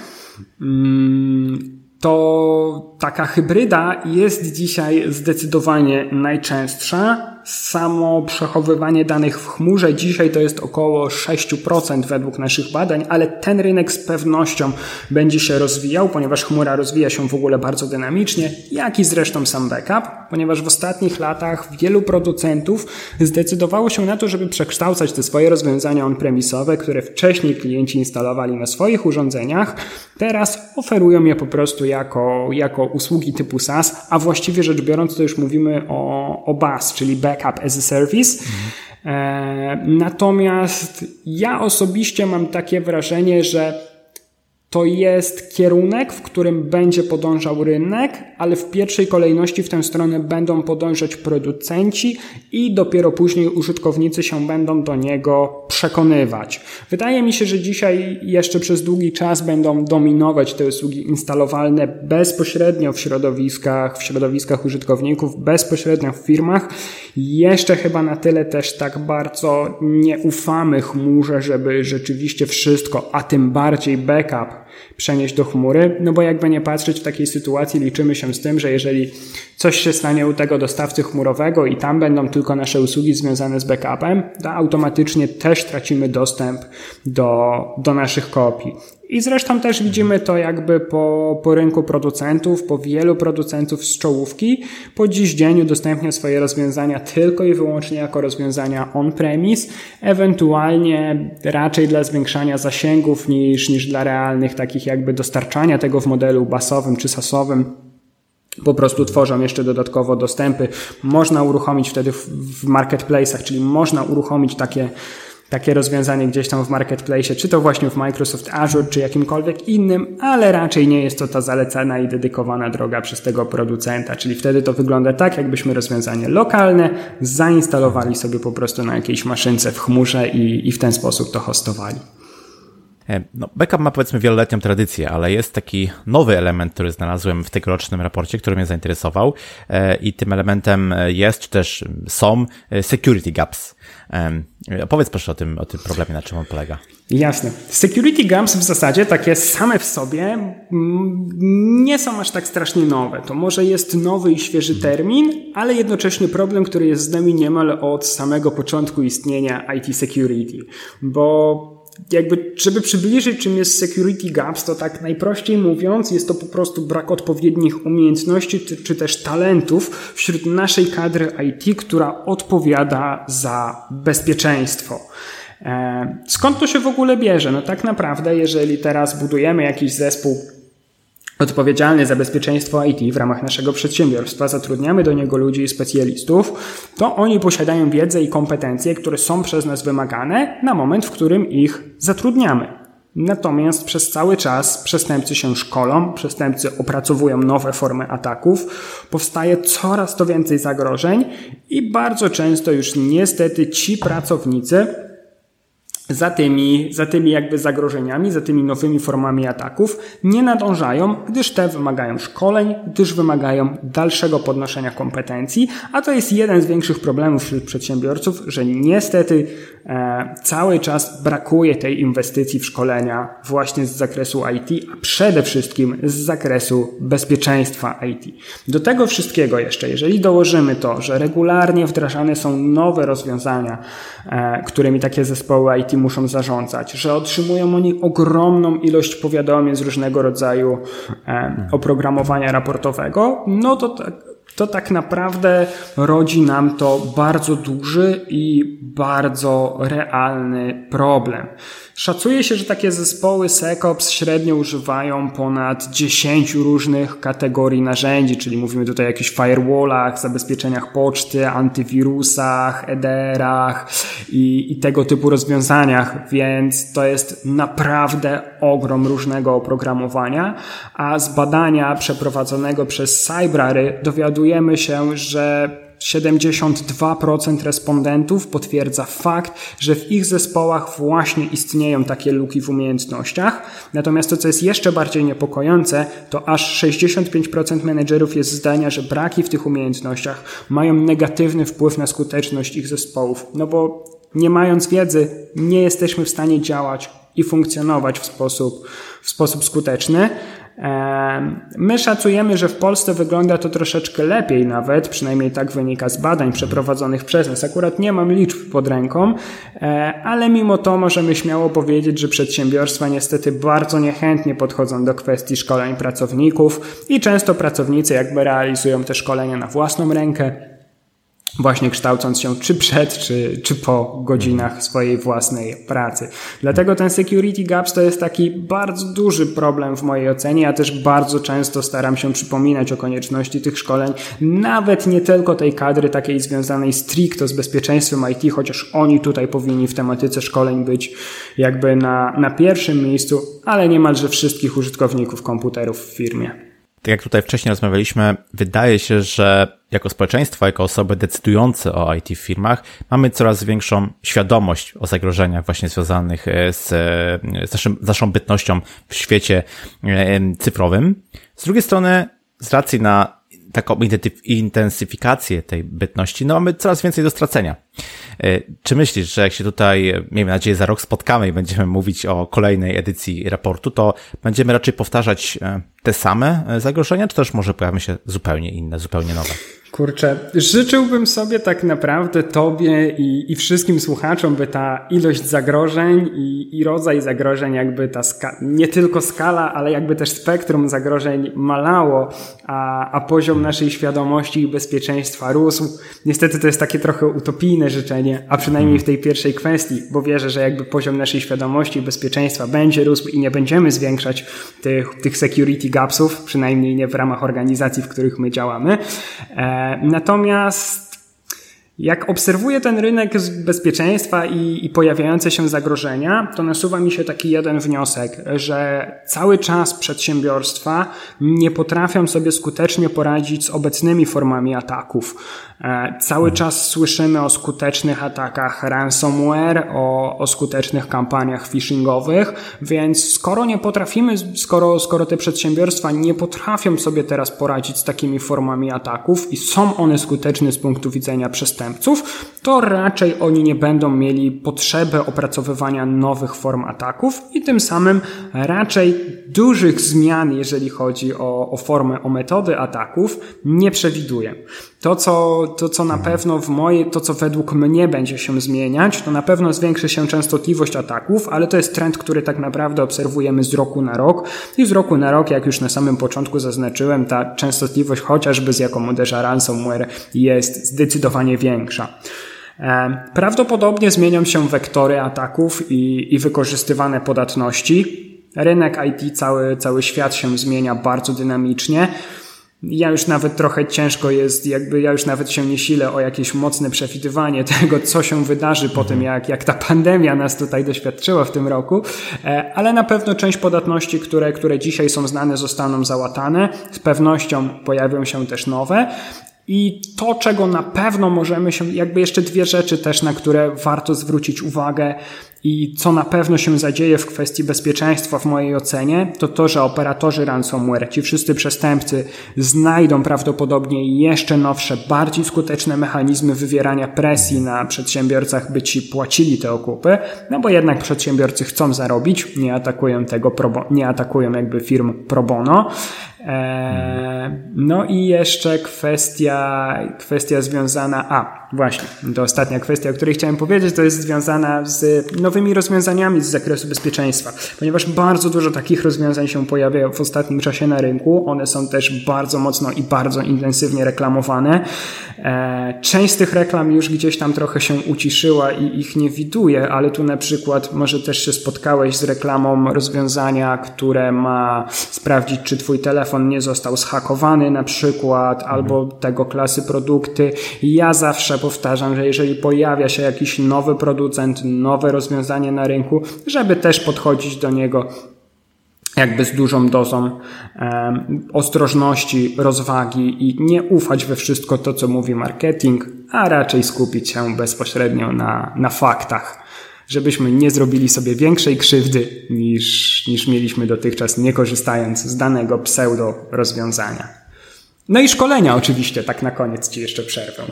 Mm, to taka hybryda jest dzisiaj zdecydowanie najczęstsza samo przechowywanie danych w chmurze dzisiaj to jest około 6% według naszych badań, ale ten rynek z pewnością będzie się rozwijał, ponieważ chmura rozwija się w ogóle bardzo dynamicznie, jak i zresztą sam backup, ponieważ w ostatnich latach wielu producentów zdecydowało się na to, żeby przekształcać te swoje rozwiązania on-premisowe, które wcześniej klienci instalowali na swoich urządzeniach, teraz oferują je po prostu jako, jako usługi typu SaaS, a właściwie rzecz biorąc to już mówimy o, o BAS, czyli backup backup as a service. Mhm. Natomiast ja osobiście mam takie wrażenie, że to jest kierunek, w którym będzie podążał rynek, ale w pierwszej kolejności w tę stronę będą podążać producenci i dopiero później użytkownicy się będą do niego przekonywać. Wydaje mi się, że dzisiaj jeszcze przez długi czas będą dominować te usługi instalowalne bezpośrednio w środowiskach, w środowiskach użytkowników, bezpośrednio w firmach. Jeszcze chyba na tyle też tak bardzo nie ufamy chmurze, żeby rzeczywiście wszystko, a tym bardziej backup przenieść do chmury, no bo jakby nie patrzeć w takiej sytuacji liczymy się z tym, że jeżeli coś się stanie u tego dostawcy chmurowego i tam będą tylko nasze usługi związane z backupem, to automatycznie też tracimy dostęp do, do naszych kopii. I zresztą też widzimy to jakby po, po rynku producentów, po wielu producentów z czołówki po dziś dzień udostępnia swoje rozwiązania tylko i wyłącznie jako rozwiązania on-premise, ewentualnie raczej dla zwiększania zasięgów niż, niż dla realnych takich jakby dostarczania tego w modelu basowym czy sasowym po prostu tworzą jeszcze dodatkowo dostępy. Można uruchomić wtedy w, marketplace'ach, czyli można uruchomić takie takie rozwiązanie gdzieś tam w marketplace, czy to właśnie w Microsoft Azure, czy jakimkolwiek innym, ale raczej nie jest to ta zalecana i dedykowana droga przez tego producenta, czyli wtedy to wygląda tak, jakbyśmy rozwiązanie lokalne zainstalowali sobie po prostu na jakiejś maszynce w chmurze i, i w ten sposób to hostowali. E, no, backup ma powiedzmy wieloletnią tradycję, ale jest taki nowy element, który znalazłem w tegorocznym raporcie, który mnie zainteresował e, i tym elementem jest, czy też są security gaps. Opowiedz proszę o tym, o tym problemie, na czym on polega. Jasne. Security gaps w zasadzie takie same w sobie mm, nie są aż tak strasznie nowe. To może jest nowy i świeży termin, ale jednocześnie problem, który jest z nami niemal od samego początku istnienia IT security, bo jakby, żeby przybliżyć, czym jest security gaps, to tak najprościej mówiąc, jest to po prostu brak odpowiednich umiejętności czy, też talentów wśród naszej kadry IT, która odpowiada za bezpieczeństwo. E, skąd to się w ogóle bierze? No tak naprawdę, jeżeli teraz budujemy jakiś zespół odpowiedzialny za bezpieczeństwo IT w ramach naszego przedsiębiorstwa, zatrudniamy do niego ludzi i specjalistów, to oni posiadają wiedzę i kompetencje, które są przez nas wymagane na moment, w którym ich zatrudniamy. Natomiast przez cały czas przestępcy się szkolą, przestępcy opracowują nowe formy ataków, powstaje coraz to więcej zagrożeń i bardzo często już niestety ci pracownicy za tymi, za tymi jakby zagrożeniami, za tymi nowymi formami ataków nie nadążają, gdyż te wymagają szkoleń, gdyż wymagają dalszego podnoszenia kompetencji, a to jest jeden z większych problemów wśród przedsiębiorców, że niestety e, cały czas brakuje tej inwestycji w szkolenia właśnie z zakresu IT, a przede wszystkim z zakresu bezpieczeństwa IT. Do tego wszystkiego jeszcze, jeżeli dołożymy to, że regularnie wdrażane są nowe rozwiązania, e, którymi takie zespoły IT muszą zarządzać, że otrzymują oni ogromną ilość powiadomień z różnego rodzaju oprogramowania raportowego, no to tak, to tak naprawdę rodzi nam to bardzo duży i bardzo realny problem. Szacuje się, że takie zespoły SecOps średnio używają ponad 10 różnych kategorii narzędzi, czyli mówimy tutaj o jakichś firewallach, zabezpieczeniach poczty, antywirusach, EDR-ach i, i tego typu rozwiązaniach, więc to jest naprawdę ogrom różnego oprogramowania, a z badania przeprowadzonego przez Cybrary dowiadujemy się, że 72% respondentów potwierdza fakt, że w ich zespołach właśnie istnieją takie luki w umiejętnościach. Natomiast to, co jest jeszcze bardziej niepokojące, to aż 65% menedżerów jest zdania, że braki w tych umiejętnościach mają negatywny wpływ na skuteczność ich zespołów. No bo nie mając wiedzy, nie jesteśmy w stanie działać i funkcjonować w sposób, w sposób skuteczny. My szacujemy, że w Polsce wygląda to troszeczkę lepiej nawet, przynajmniej tak wynika z badań przeprowadzonych przez nas. Akurat nie mam liczb pod ręką, e, ale mimo to możemy śmiało powiedzieć, że przedsiębiorstwa niestety bardzo niechętnie podchodzą do kwestii szkoleń pracowników i często pracownicy jakby realizują te szkolenia na własną rękę właśnie kształcąc się czy przed, czy, czy po godzinach swojej własnej pracy. Dlatego ten security gaps to jest taki bardzo duży problem w mojej ocenie. Ja też bardzo często staram się przypominać o konieczności tych szkoleń, nawet nie tylko tej kadry takiej związanej stricto z bezpieczeństwem IT, chociaż oni tutaj powinni w tematyce szkoleń być jakby na, na pierwszym miejscu, ale niemalże wszystkich użytkowników komputerów w firmie tak jak tutaj wcześniej rozmawialiśmy, wydaje się, że jako społeczeństwo, jako osoby decydujące o IT w firmach, mamy coraz większą świadomość o zagrożeniach właśnie związanych e, z, e, z, naszym, z naszą bytnością w świecie e, cyfrowym. Z drugiej strony, z racji na taką intensyfikację tej bytności, no mamy coraz więcej do stracenia. E, czy myślisz, że jak się tutaj, miejmy nadzieję, za rok spotkamy i będziemy mówić o kolejnej edycji raportu, to będziemy raczej powtarzać e, te same e, zagrożenia, czy też może pojawią się zupełnie inne, zupełnie nowe? Kurczę, życzyłbym sobie tak naprawdę Tobie i, i wszystkim słuchaczom, by ta ilość zagrożeń i, i rodzaj zagrożeń, jakby ta nie tylko skala, ale jakby też spektrum zagrożeń malało, a, a poziom naszej świadomości i bezpieczeństwa rósł. Niestety to jest takie trochę utopijne życzenie, a przynajmniej w tej pierwszej kwestii, bo wierzę, że jakby poziom naszej świadomości i bezpieczeństwa będzie rósł i nie będziemy zwiększać tych, tych security gapsów, przynajmniej nie w ramach organizacji, w których my działamy. E, Natomiast jak obserwuję ten rynek bezpieczeństwa i, i, pojawiające się zagrożenia, to nasuwa mi się taki jeden wniosek, że cały czas przedsiębiorstwa nie potrafią sobie skutecznie poradzić z obecnymi formami ataków. E, cały czas słyszymy o skutecznych atakach ransomware, o, o skutecznych kampaniach phishingowych, więc skoro nie potrafimy, skoro, skoro te przedsiębiorstwa nie potrafią sobie teraz poradzić z takimi formami ataków i są one skuteczne z punktu widzenia przestępców, to raczej oni nie będą mieli potrzeby opracowywania nowych form ataków i tym samym raczej dużych zmian, jeżeli chodzi o, o formę, o metody ataków, nie przewiduję. To, co, to, co na pewno w mojej, to, co według mnie będzie się zmieniać, to na pewno zwiększy się częstotliwość ataków, ale to jest trend, który tak naprawdę obserwujemy z roku na rok. I z roku na rok, jak już na samym początku zaznaczyłem, ta częstotliwość chociażby z jaką uderza ransomware jest zdecydowanie większa. E, prawdopodobnie zmienią się wektory ataków i, i wykorzystywane podatności. Rynek IT, cały, cały świat się zmienia bardzo dynamicznie ja już nawet trochę ciężko jest, jakby ja już nawet się nie silę o jakieś mocne przewidywanie [LAUGHS] tego, co się wydarzy po tym, jak, jak ta pandemia nas tutaj doświadczyła w tym roku, e, ale na pewno część podatności, które, które dzisiaj są znane, zostaną załatane. Z pewnością pojawią się też nowe. I to, czego na pewno możemy się, jakby jeszcze dwie rzeczy też, na które warto zwrócić uwagę, i co na pewno się zadzieje w kwestii bezpieczeństwa w mojej ocenie, to to, że operatorzy ransomware, ci wszyscy przestępcy znajdą prawdopodobnie jeszcze nowsze, bardziej skuteczne mechanizmy wywierania presji na przedsiębiorcach, by ci płacili te okupy, no bo jednak przedsiębiorcy chcą zarobić, nie atakują tego, nie atakują jakby firm pro bono. Eee, no i jeszcze kwestia, kwestia związana, a właśnie, to ostatnia kwestia, o której chciałem powiedzieć, to jest związana z nowymi rozwiązaniami z zakresu bezpieczeństwa, ponieważ bardzo dużo takich rozwiązań się pojawia w ostatnim czasie na rynku. One są też bardzo mocno i bardzo intensywnie reklamowane. Eee, część z tych reklam już gdzieś tam trochę się uciszyła i ich nie widuję, ale tu na przykład może też się spotkałeś z reklamą rozwiązania, które ma sprawdzić, czy twój telefon telefon nie został zhakowany na przykład, albo tego klasy produkty. Ja zawsze powtarzam, że jeżeli pojawia się jakiś nowy producent, nowe rozwiązanie na rynku, żeby też podchodzić do niego jakby z dużą dozą um, ostrożności, rozwagi i nie ufać we wszystko to, co mówi marketing, a raczej skupić się bezpośrednio na, na faktach żebyśmy nie zrobili sobie większej krzywdy niż, niż mieliśmy dotychczas, nie korzystając z danego pseudo rozwiązania. No i szkolenia oczywiście, tak na koniec ci jeszcze przerwę.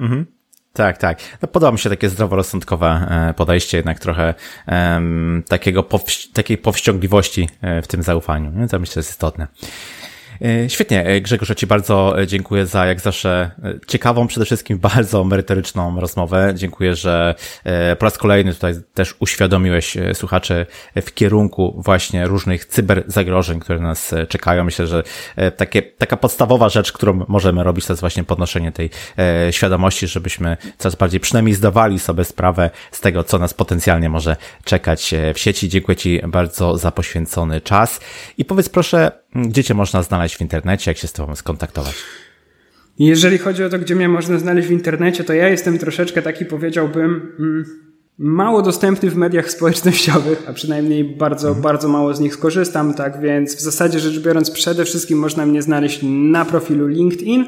Mhm. Tak, tak. No, podoba mi się takie zdroworozsądkowe e, podejście, jednak trochę um, takiego powś takiej powściągliwości e, w tym zaufaniu. To myślę, że jest istotne. E, świetnie, e, Grzegorz, Ci bardzo e, dziękuję za jak zawsze ciekawą, przede wszystkim bardzo merytoryczną rozmowę. Dziękuję, że po raz kolejny tutaj też uświadomiłeś słuchaczy w kierunku właśnie różnych cyberzagrożeń, które nas czekają. Myślę, że takie, taka podstawowa rzecz, którą możemy robić, to jest właśnie podnoszenie tej świadomości, żebyśmy coraz bardziej przynajmniej zdawali sobie sprawę z tego, co nas potencjalnie może czekać w sieci. Dziękuję Ci bardzo za poświęcony czas i powiedz proszę, gdzie Cię można znaleźć w internecie, jak się z Tobą skontaktować? Jeżeli chodzi o to, gdzie mnie można znaleźć w internecie, to ja jestem troszeczkę taki, powiedziałbym, mm, mało dostępny w mediach społecznościowych, a przynajmniej bardzo, mhm. bardzo mało z nich skorzystam, tak więc w zasadzie rzecz biorąc przede wszystkim można mnie znaleźć na profilu LinkedIn,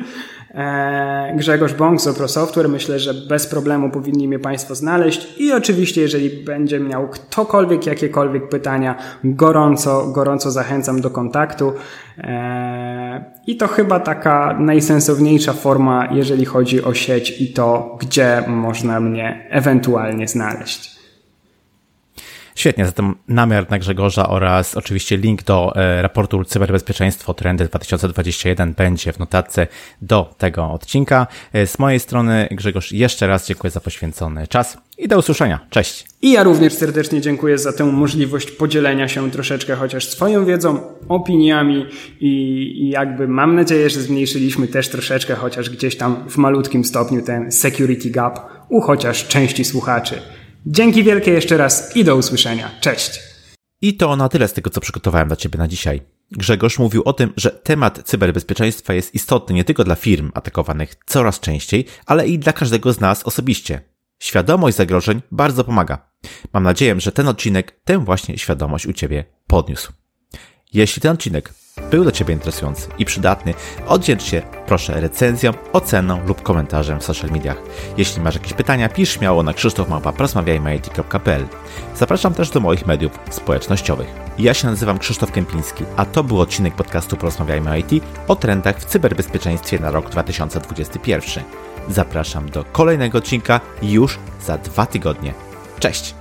Grzegorz Bąk z Opro Software. Myślę, że bez problemu powinni mnie Państwo znaleźć i oczywiście, jeżeli będzie miał ktokolwiek jakiekolwiek pytania, gorąco, gorąco zachęcam do kontaktu. E, I to chyba taka najsensowniejsza forma, jeżeli chodzi o sieć i to, gdzie można mnie ewentualnie znaleźć. Świetnie, zatem namiar na Grzegorza oraz oczywiście link do e, raportu Cyberbezpieczeństwo Trendy 2021 będzie w notatce do tego odcinka. E, z mojej strony Grzegorz jeszcze raz dziękuję za poświęcony czas i do usłyszenia. Cześć. I ja również serdecznie dziękuję za tę możliwość podzielenia się troszeczkę chociaż swoją wiedzą, opiniami i, i jakby mam nadzieję, że zmniejszyliśmy też troszeczkę chociaż gdzieś tam w malutkim stopniu ten security gap u chociaż części słuchaczy. Dzięki wielkie jeszcze raz i do usłyszenia. Cześć. I to na tyle z tego, co przygotowałem dla Ciebie na dzisiaj. Grzegorz mówił o tym, że temat cyberbezpieczeństwa jest istotny nie tylko dla firm atakowanych coraz częściej, ale i dla każdego z nas osobiście. Świadomość zagrożeń bardzo pomaga. Mam nadzieję, że ten odcinek tę właśnie świadomość u Ciebie podniósł. Jeśli ten odcinek był dla Ciebie interesujący i przydatny, oddzięcz się proszę recenzją, oceną lub komentarzem w social mediach. Jeśli masz jakieś pytania, pisz śmiało na krzysztofmałpa.porozmawiajmy.it.pl Zapraszam też do moich mediów społecznościowych. Ja się nazywam Krzysztof Kępiński, a to był odcinek podcastu Porozmawiajmy IT o trendach w cyberbezpieczeństwie na rok 2021. Zapraszam do kolejnego odcinka już za dwa tygodnie. Cześć!